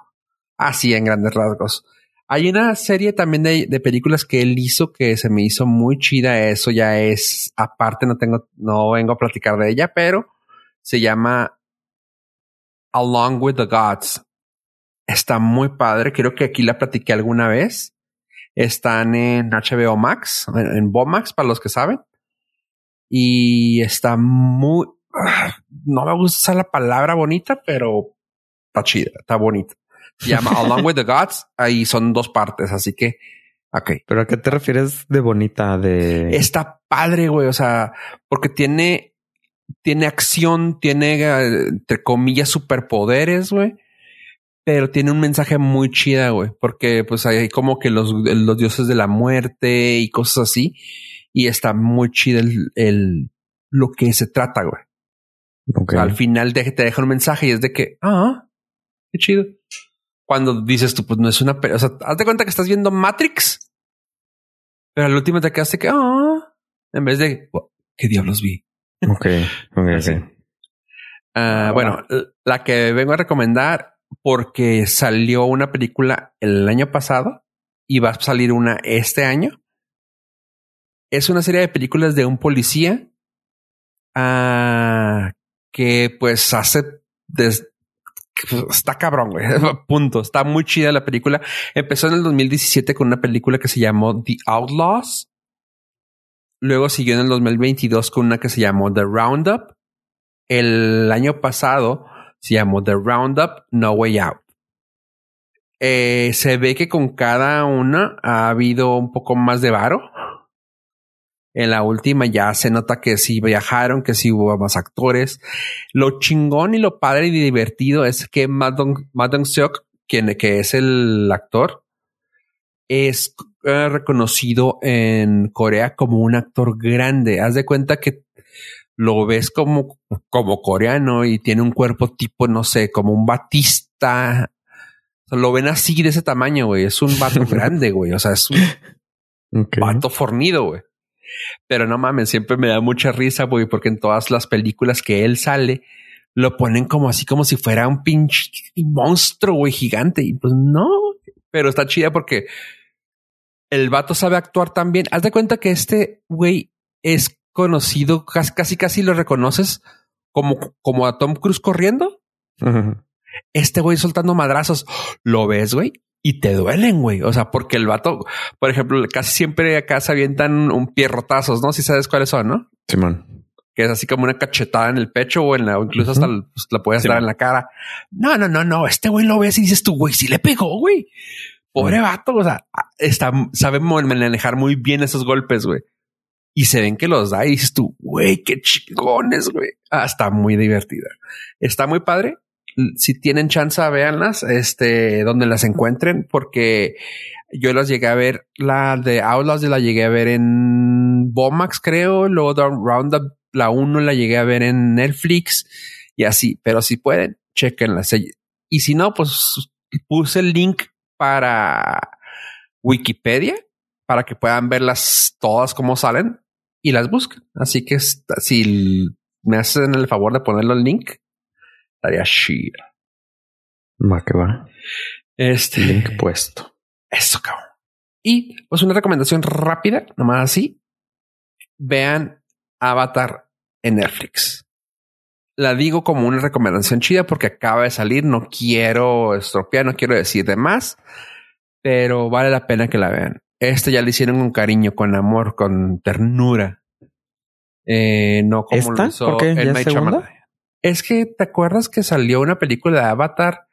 Así en grandes rasgos. Hay una serie también de, de, películas que él hizo que se me hizo muy chida. Eso ya es aparte, no tengo, no vengo a platicar de ella, pero se llama Along with the Gods. Está muy padre. Creo que aquí la platiqué alguna vez. Están en HBO Max, en, en Bomax, para los que saben. Y está muy, no me gusta usar la palabra bonita, pero está chida, está bonita. Se llama Along with the Gods. Ahí son dos partes, así que, ok. ¿Pero a qué te refieres de bonita? De está padre, güey. O sea, porque tiene, tiene acción, tiene entre comillas superpoderes, güey. Pero tiene un mensaje muy chida, güey, porque pues hay como que los, los dioses de la muerte y cosas así. Y está muy chida el, el lo que se trata, güey. Okay. Al final te, te deja un mensaje y es de que, ah, qué chido. Cuando dices tú, pues no es una, o sea, hazte cuenta que estás viendo Matrix, pero al último te quedaste que, ah, en vez de, ¿qué diablos vi? Ok, ok, Así. Uh, bueno, la que vengo a recomendar porque salió una película el año pasado y va a salir una este año. Es una serie de películas de un policía uh, que pues hace está cabrón, güey. Punto. Está muy chida la película. Empezó en el 2017 con una película que se llamó The Outlaws. Luego siguió en el 2022 con una que se llamó The Roundup. El año pasado se llamó The Roundup No Way Out. Eh, se ve que con cada una ha habido un poco más de varo. En la última ya se nota que sí viajaron, que sí hubo más actores. Lo chingón y lo padre y divertido es que Madong, Seok, quien que es el actor, es uh, reconocido en Corea como un actor grande. Haz de cuenta que lo ves como, como coreano y tiene un cuerpo tipo, no sé, como un batista. O sea, lo ven así de ese tamaño, güey. Es un vato grande, güey. O sea, es un okay. vato fornido, güey. Pero no mames, siempre me da mucha risa, güey, porque en todas las películas que él sale, lo ponen como así, como si fuera un pinche monstruo, güey, gigante. Y pues no, pero está chida porque el vato sabe actuar tan bien. Haz de cuenta que este güey es conocido, casi, casi, casi lo reconoces como, como a Tom Cruise corriendo. Uh -huh. Este güey soltando madrazos. Lo ves, güey, y te duelen, güey. O sea, porque el vato, por ejemplo, casi siempre acá se avientan un pierrotazos, ¿no? Si sabes cuáles son, ¿no? Simón. Que es así como una cachetada en el pecho o en la, o incluso hasta pues, la puedes dar en la cara. No, no, no, no. Este güey lo ves y dices tú, güey, sí le pegó, güey. Pobre vato. O sea, está, sabe manejar muy bien esos golpes, güey. Y se ven que los da y dices tú, güey, qué chingones, güey. Ah, está muy divertida. Está muy padre si tienen chance, véanlas, este, donde las encuentren, porque yo las llegué a ver, la de Outlaws la llegué a ver en Bomax, creo, luego Roundup, la 1 la llegué a ver en Netflix y así, pero si pueden, chequenlas. Y si no, pues puse el link para Wikipedia para que puedan verlas todas como salen y las busquen. Así que si me hacen el favor de ponerlo el link, estaría chida. Va que va. Este link puesto. Eso, cabrón. Y pues una recomendación rápida, nomás así. Vean Avatar en Netflix. La digo como una recomendación chida porque acaba de salir. No quiero estropear, no quiero decir de más, pero vale la pena que la vean. Este ya le hicieron con cariño, con amor, con ternura. Eh, no como ¿Esta? lo hizo ¿Por qué? el ¿Ya es segunda? Es que te acuerdas que salió una película de Avatar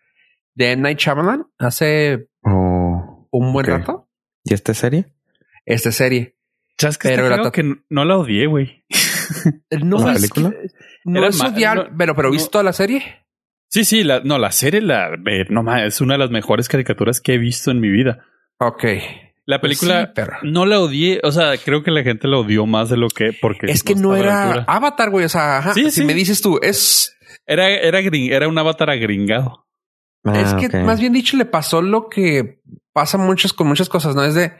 de. Night Shyamalan hace Oh, un buen rato. ¿Y esta serie? Esta serie. ¿Sabes que, Pero la que no la odié, güey? No ¿La es película? que- no Era es odiar, no- pero, pero no- ¿viste toda la serie? Sí, sí, la, no, la serie, la, eh, no es una de las mejores caricaturas que he visto en mi vida. Ok. La película Sí, pero- no la odié. O sea, creo que la gente la odió más de lo que porque Es que no era. Avatar, güey. O sea, ajá, Sí, si sí. me dices tú, es, Era, era, gring- era un avatar agringado. Ah, es que ok. más bien dicho le pasó lo que pasa muchas con muchas cosas, ¿no? Es de,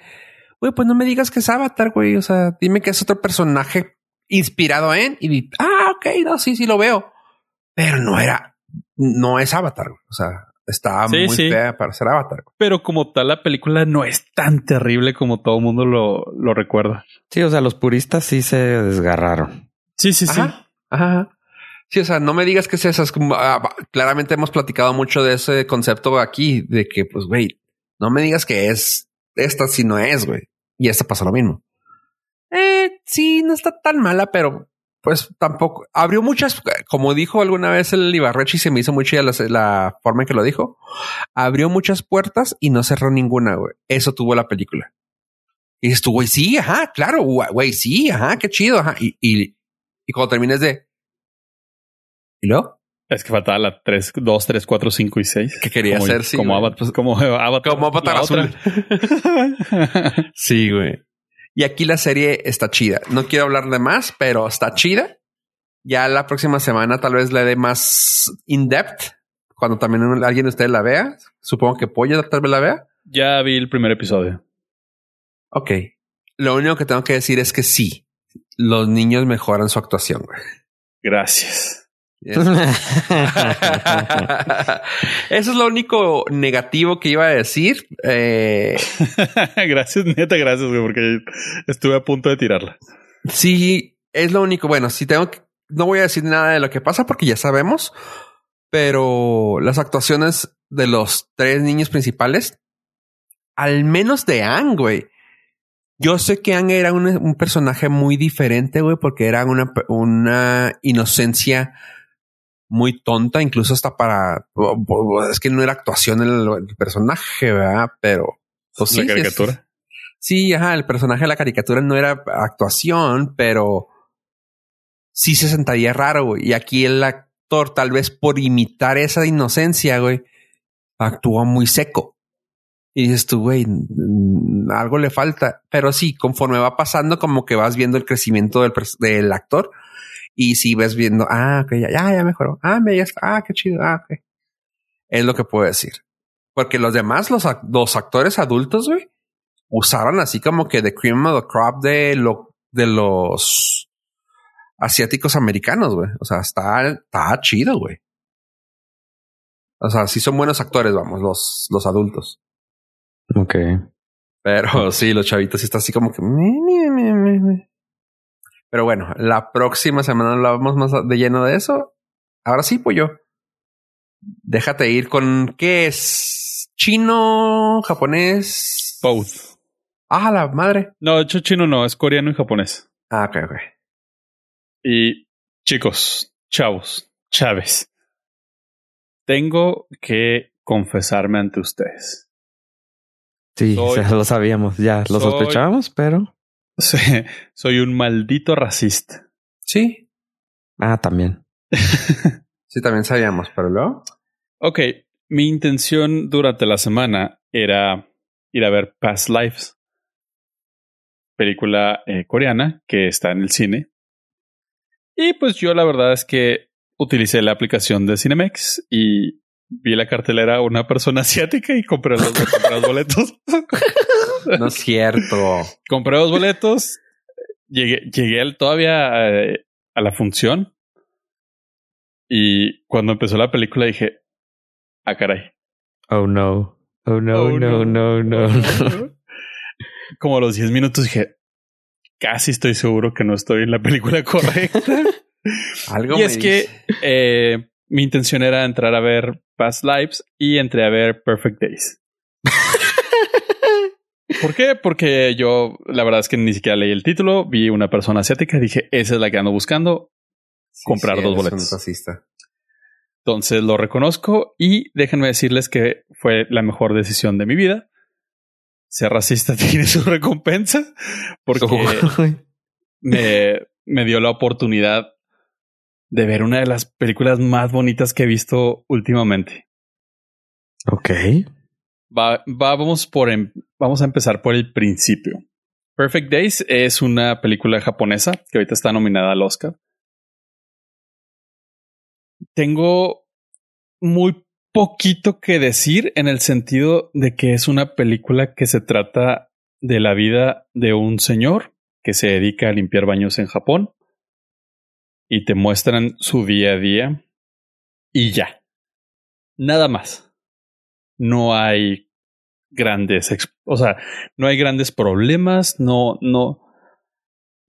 güey, pues no me digas que es Avatar, güey. O sea, dime que es otro personaje inspirado en y di, ah, ok, no, sí, sí lo veo. Pero no era, no es Avatar, güey. O sea, estaba Sí, muy sí. fea para ser Avatar. Pero como tal, la película no es tan terrible como todo el mundo lo, lo recuerda. Sí, o sea, los puristas sí se desgarraron. Sí, sí, sí. Ajá. Sí, o sea, no me digas que es eso. Es como, ah, claramente hemos platicado mucho de ese concepto aquí, de que, pues, güey, no me digas que es esta si no es, güey. Y esta pasa lo mismo. Eh, sí, no está tan mala, pero pues tampoco abrió muchas, como dijo alguna vez el Ibarrechi, se me hizo muy chida la, la forma en que lo dijo. Abrió muchas puertas y no cerró ninguna, güey. Eso tuvo la película. Y dices tú, güey, sí, ajá, claro, güey, sí, ajá, qué chido, ajá. Y, y, y cuando termines de. ¿Y luego? Es que faltaba la 3, 2, 3, 4, 5 y 6. ¿Qué quería como, hacer? Sí, como, güey. avatar, como Avatar. Como Avatar azul. Sí, güey. Y aquí la serie está chida. No quiero hablar de más, pero está chida. Ya la próxima semana tal vez le dé más in-depth. Cuando también alguien de ustedes la vea. Supongo que Pollo tal vez la vea. ya vi el primer episodio. Ok. Lo único que tengo que decir es que sí. Los niños mejoran su actuación. Gracias. Eso es lo único negativo que iba a decir. Eh, gracias, neta, gracias, güey, porque estuve a punto de tirarla. Sí, es lo único. Bueno, si tengo que, no voy a decir nada de lo que pasa porque ya sabemos, pero las actuaciones de los tres niños principales, al menos de Ang, güey. Yo sé que Ang era un, un personaje muy diferente, güey, porque era una, una inocencia muy tonta, incluso hasta para, es que no era actuación el, el personaje, ¿verdad? Pero, pues sí, la caricatura. sí, Sí, ajá, el personaje de la caricatura no era actuación, pero sí se sentaría raro, güey. Y aquí el actor, tal vez por imitar esa inocencia, güey, actúa muy seco. Y dices tú, güey, algo le falta. Pero sí, conforme va pasando, como que vas viendo el crecimiento del, del actor. Y si ves viendo, ah, ok, ya, ya, ya mejoró. Ah, me ya está. Ah, qué chido. Ah, ok. Es lo que puedo decir. Porque los demás, los, los actores adultos, güey, usaron así como que the cream of the crop de lo de los asiáticos americanos, güey. O sea, está, está chido, güey. O sea, sí son buenos actores, vamos, los, los adultos. Ok. Pero sí, los chavitos sí está así como que. Pero bueno, la próxima semana hablamos más de lleno de eso. Ahora sí, pues yo. Déjate ir con qué es chino, japonés. Both. Ah, la madre. No, de hecho, chino no, es coreano y japonés. Ah, ok, ok. Y chicos, chavos, chaves, tengo que confesarme ante ustedes. Sí, Soy- ya lo sabíamos, ya lo soy- sospechábamos, pero. Soy- Soy un maldito racista. Sí, Ah, también. sí, también sabíamos, pero luego. Ok, mi intención durante la semana era ir a ver Past Lives, película eh, coreana que está en el cine. Y pues yo la verdad es que utilicé la aplicación de Cinemex y vi la cartelera a una persona asiática y compré los, compré los boletos. No es cierto. compré los boletos, llegué, llegué al- todavía eh, a la función y cuando empezó la película dije, ah caray. Oh no. Oh no, Oh, no, no, no, no. Como a los 10 minutos dije, casi estoy seguro que no estoy en la película correcta. Algo y me es que eh, mi intención era entrar a ver Past Lives y entré a ver Perfect Days. ¿Por qué? Porque yo la verdad es que ni siquiera leí el título, vi una persona asiática y dije, esa es la que ando buscando, Sí, comprar sí, dos boletos. racista. Entonces lo reconozco y déjenme decirles que fue la mejor decisión de mi vida. Ser racista tiene su recompensa porque me, me dio la oportunidad de ver una de las películas más bonitas que he visto últimamente. ok. Va, vamos por em- vamos a empezar por el principio. Perfect Days es una película japonesa que ahorita está nominada al Oscar. Tengo muy poquito que decir en el sentido de que es una película que se trata de la vida de un señor que se dedica a limpiar baños en Japón y te muestran su día a día y ya. Nada más. No hay grandes, o sea, no hay grandes problemas, no, no.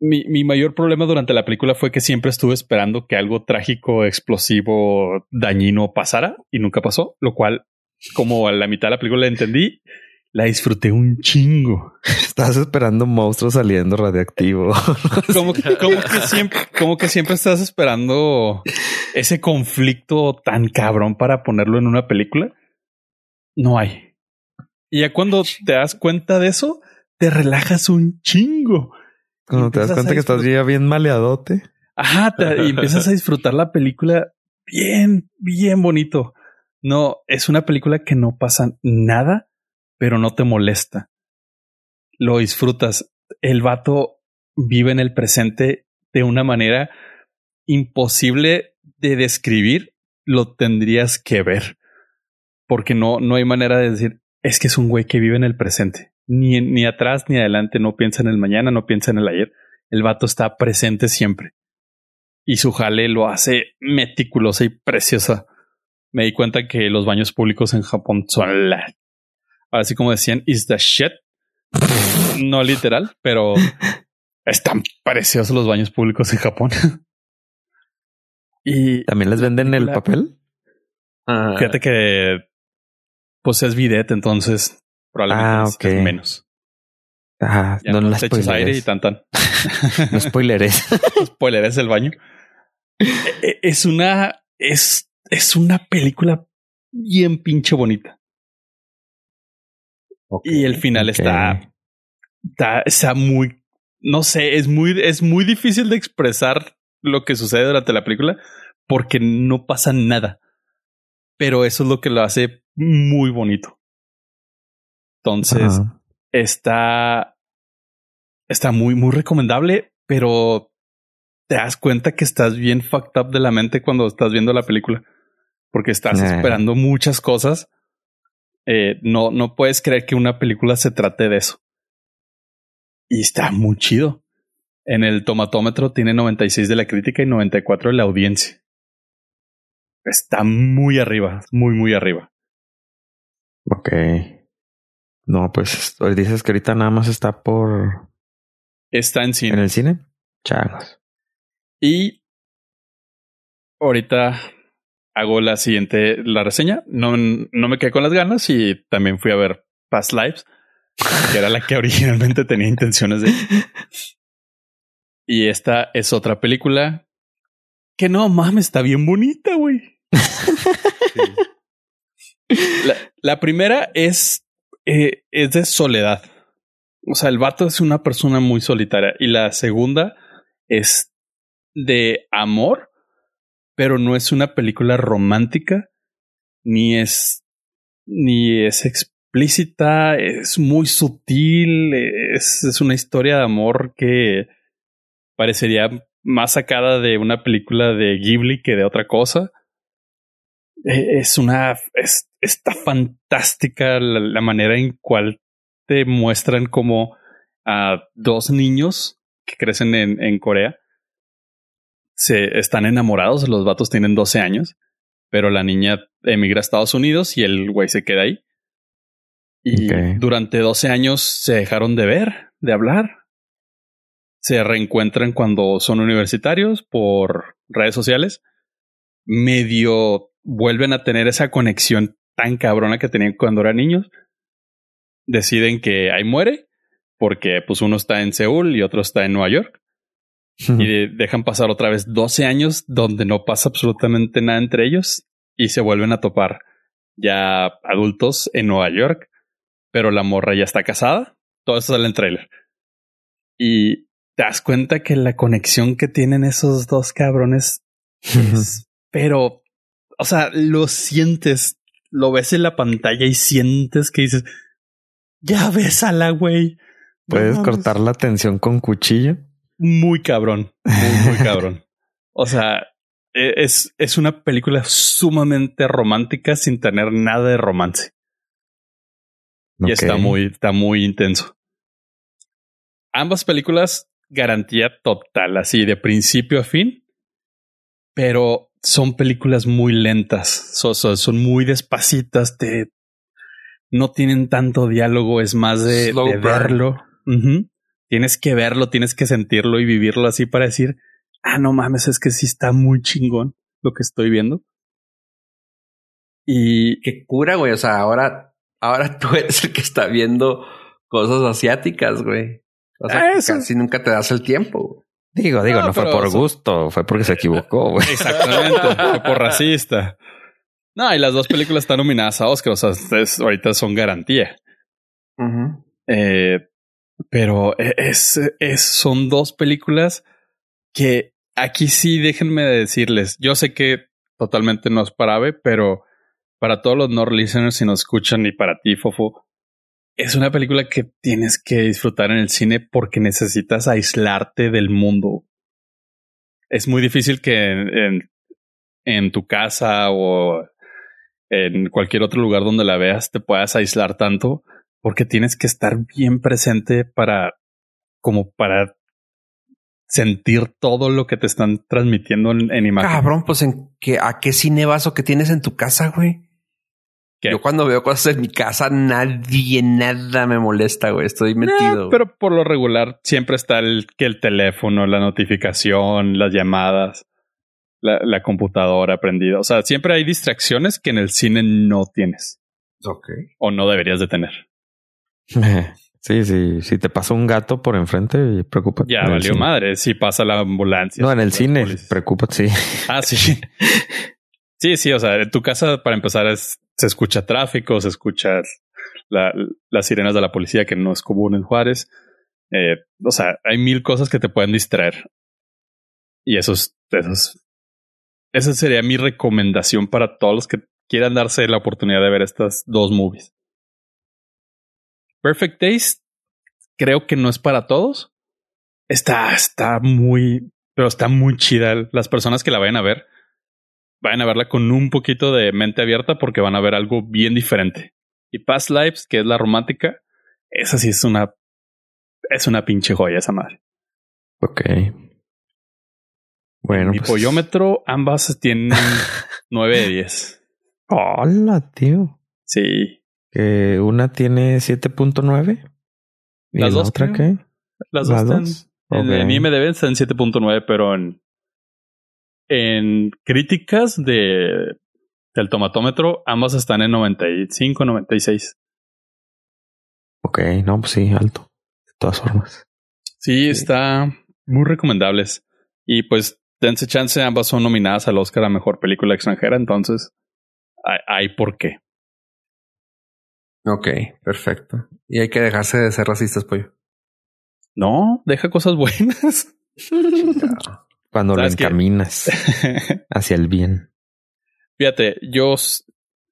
Mi, mi mayor problema durante la película fue que siempre estuve esperando que algo trágico, explosivo, dañino pasara y nunca pasó, lo cual, como a la mitad de la película la entendí, la disfruté un chingo. Estás esperando monstruos saliendo radioactivo. Como, que- como que siempre, como que siempre estás esperando ese conflicto tan cabrón para ponerlo en una película. No hay. Y ya cuando te das cuenta de eso, te relajas un chingo. Cuando te das cuenta que estás ya bien maleadote. Ajá, te- y empiezas a disfrutar la película bien, bien bonito. No, es una película que no pasa nada, pero no te molesta. Lo disfrutas. El vato vive en el presente de una manera imposible de describir. Lo tendrías que ver. Porque no, no hay manera de decir, es que es un güey que vive en el presente. Ni, ni atrás ni adelante, no piensa en el mañana, no piensa en el ayer. El vato está presente siempre. Y su jale lo hace meticulosa y preciosa. Me di cuenta que los baños públicos en Japón son la. Así como decían, is the shit. no literal, pero están preciosos los baños públicos en Japón. y ¿También les venden el papel? Ah, fíjate que pues es bidet, entonces probablemente Ah, menos. Ah, Ya no, no no la te echas aire y spoileres. tan tan. No spoileres. Spoiler, es el baño. E- e- Es una, es, es una película bien pinche bonita. Y el final está, está, está muy, no sé, es muy, es muy difícil de expresar lo que sucede durante la película porque no pasa nada. Pero eso es lo que lo hace muy bonito. Entonces, está, está muy, muy recomendable, pero te das cuenta que estás bien fucked up de la mente cuando estás viendo la película, porque estás Nah. esperando muchas cosas. Eh, no, no puedes creer que una película se trate de eso. Y está muy chido. En el tomatómetro tiene 96 de la crítica y 94 de la audiencia. Está muy arriba, muy, muy arriba. Ok. No, pues dices que ahorita nada más está por Está en cine. en el cine. Changos. Y ahorita hago la siguiente, la reseña. No, no me quedé con las ganas y también fui a ver Past Lives, que era la que originalmente tenía intenciones de. Y esta es otra película que no mames, está bien bonita, güey. La, la primera es, eh, es de soledad. O sea, el vato es una persona muy solitaria. Y la segunda es de amor, pero no es una película romántica, ni es, ni es explícita, es muy sutil, es, es una historia de amor que parecería más sacada de una película de Ghibli que de otra cosa. Eh, Es una, es, está fantástica la, la manera en cual te muestran como a dos niños que crecen en, en Corea se están enamorados, los vatos tienen 12 años, pero la niña emigra a Estados Unidos y el güey se queda ahí. Y durante 12 años se dejaron de ver, de hablar. Se reencuentran cuando son universitarios por redes sociales. Medio vuelven a tener esa conexión tan cabrona que tenían cuando eran niños. Deciden que ahí muere porque pues uno está en Seúl y otro está en Nueva York y de- dejan pasar otra vez 12 años donde no pasa absolutamente nada entre ellos y se vuelven a topar ya adultos en Nueva York, pero la morra ya está casada. Todo eso sale en el trailer. Y te das cuenta que la conexión que tienen esos dos cabrones es, pero, o sea, lo sientes, lo ves en la pantalla y sientes que dices, ya bésala, güey. Puedes Vamos. cortar la tensión con cuchillo. Muy cabrón, muy, muy cabrón. O sea, e- es, es una película sumamente romántica sin tener nada de romance. Y está muy, está muy intenso. Ambas películas, garantía total, así de principio a fin. Pero son películas muy lentas. So- so- son muy despacitas. Te, no tienen tanto diálogo. Es más de, verlo. Tienes que verlo, tienes que sentirlo y vivirlo así para decir, ah, no mames, es que sí está muy chingón lo que estoy viendo. Y Qué cura, güey. O sea, ahora, ahora tú eres el que está viendo cosas asiáticas, güey. O sea, Eso. casi nunca te das el tiempo. güey. Digo, digo, No, no, fue por gusto, fue porque se equivocó, güey. Exactamente, fue por racista. No, y las dos películas están nominadas a Oscar, o sea, ahorita son garantía. Eh, pero e- es, es, son dos películas que aquí sí déjenme decirles, yo sé que totalmente no es para pero para todos los no listeners si nos escuchan y para ti, Fofo, es una película que tienes que disfrutar en el cine porque necesitas aislarte del mundo. Es muy difícil que en, en tu casa o en cualquier otro lugar donde la veas te puedas aislar tanto porque tienes que estar bien presente para como para sentir todo lo que te están transmitiendo en, en imagen. Cabrón, pues en qué, a qué cine vas o qué tienes en tu casa, güey. ¿Qué? Yo cuando veo cosas en mi casa, nadie, nada me molesta, güey. Estoy Eh, metido. pero por lo regular siempre está el que el teléfono, la notificación, las llamadas, la, la computadora prendida. O sea, siempre hay distracciones que en el cine no tienes Ok. o no deberías de tener. Sí, sí, si te pasa un gato por enfrente, preocúpate. Ya valió cine. madre si pasa la ambulancia. No, en el cine, preocúpate, sí. Ah, sí. Sí, sí, o sea, en tu casa para empezar es, se escucha tráfico, se escucha la- las sirenas de la policía que no es común en Juárez. Eh, o sea, hay mil cosas que te pueden distraer. Y eso es, eso es- esa sería mi recomendación para todos los que quieran darse la oportunidad de ver estas dos movies. Perfect Days creo que no es para todos. Está, está muy, pero está muy chida. Las personas que la vayan a ver, vayan a verla con un poquito de mente abierta porque van a ver algo bien diferente. Y Past Lives, que es la romántica, esa sí es una, es una pinche joya esa madre. Ok. Bueno, Mi pues- pollómetro, ambas tienen 9 de 10. Hola, tío. Sí. Que una tiene 7.9. ¿Y Las la dos, otra creo. qué? Las ¿Las dos, están en, IMDb están 7.9, pero en, en críticas de del tomatómetro, ambas están en 95, 96. Ok, no, pues sí, alto. De todas formas. Sí, está muy recomendables. Y pues dense chance, ambas son nominadas al Oscar a Mejor Película Extranjera, entonces hay, hay por qué. Ok, perfecto. Y hay que dejarse de ser racistas, pollo. No, deja cosas buenas. Cuando lo encaminas hacia el bien. Fíjate, yo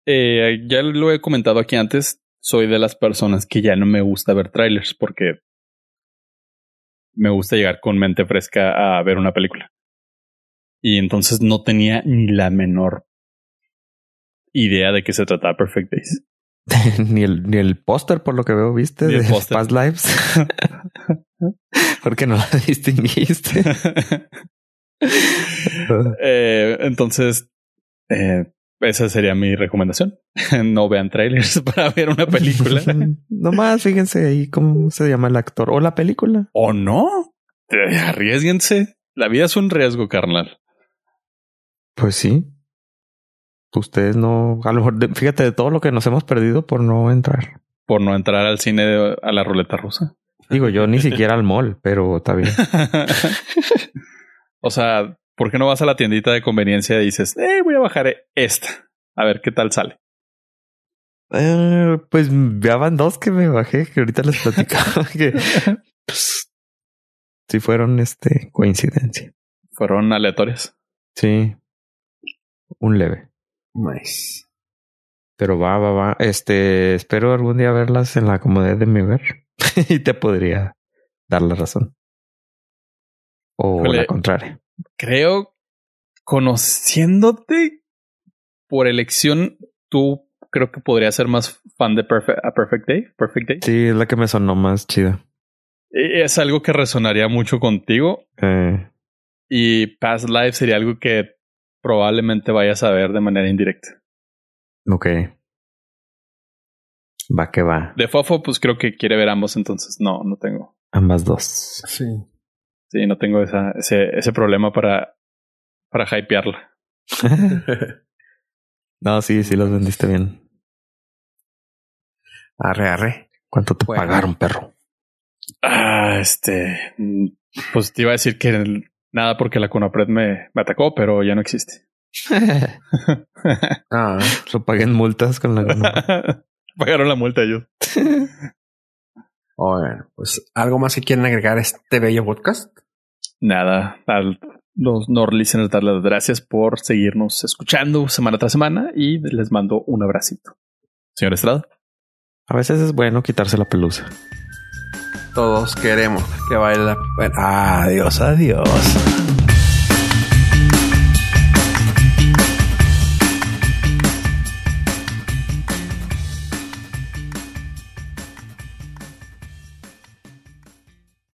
eh, ya lo he comentado aquí antes, soy de las personas que ya no me gusta ver trailers porque me gusta llegar con mente fresca a ver una película. Y entonces no tenía ni la menor idea de qué se trataba Perfect Days. ni el, ni el póster, por lo que veo, viste, de. Past Lives. Porque no la distinguiste. Eh, entonces, eh, esa sería mi recomendación. no vean trailers para ver una película. Nomás fíjense ahí cómo se llama el actor o la película. ¿O no? Eh, Arriesguense. La vida es un riesgo, carnal. Pues sí. Ustedes no, a lo mejor, fíjate de todo lo que nos hemos perdido por no entrar. Por no entrar al cine de- a la ruleta rusa. Digo, yo ni siquiera al mall, pero está bien. o sea, ¿por qué no vas a la tiendita de conveniencia y dices, eh, voy a bajar esta? A ver qué tal sale. Eh, pues ya van dos que me bajé, que ahorita les platicaba que pues, sí fueron este coincidencia. Fueron aleatorias. Sí. Un leve. Nice. Pero va, va, va. Este, espero algún día verlas en la comodidad de mi ver y te podría dar la razón. O Híjole. la contraria. Creo, conociéndote por elección, tú creo que podrías ser más fan de Perfect, a Perfect Day. Perfect Day. Sí, es la que me sonó más chida. E- Es algo que resonaría mucho contigo Eh, y Past Life sería algo que probablemente vayas a ver de manera indirecta. ok. Va que va. De Fofo, pues creo que quiere ver ambos, entonces no, no tengo. Ambas dos. Sí. Sí, no tengo esa, ese, ese problema para, para hypearla. no, sí, sí los vendiste bien. Arre, arre. ¿Cuánto te Bueno. pagaron, perro? Ah, este. mm, Pues te iba a decir que el- nada porque la Conapred me, me atacó, pero ya no existe. Ah, Lo pagué en multas con la... Pagaron la multa ellos. bueno, pues algo más que quieren agregar a este bello podcast. Nada, a los Nord listeners darles las gracias por seguirnos escuchando semana tras semana y les mando un abracito. Señor Estrada. A veces es bueno quitarse la pelusa. Todos queremos que baile la. Adiós, adiós.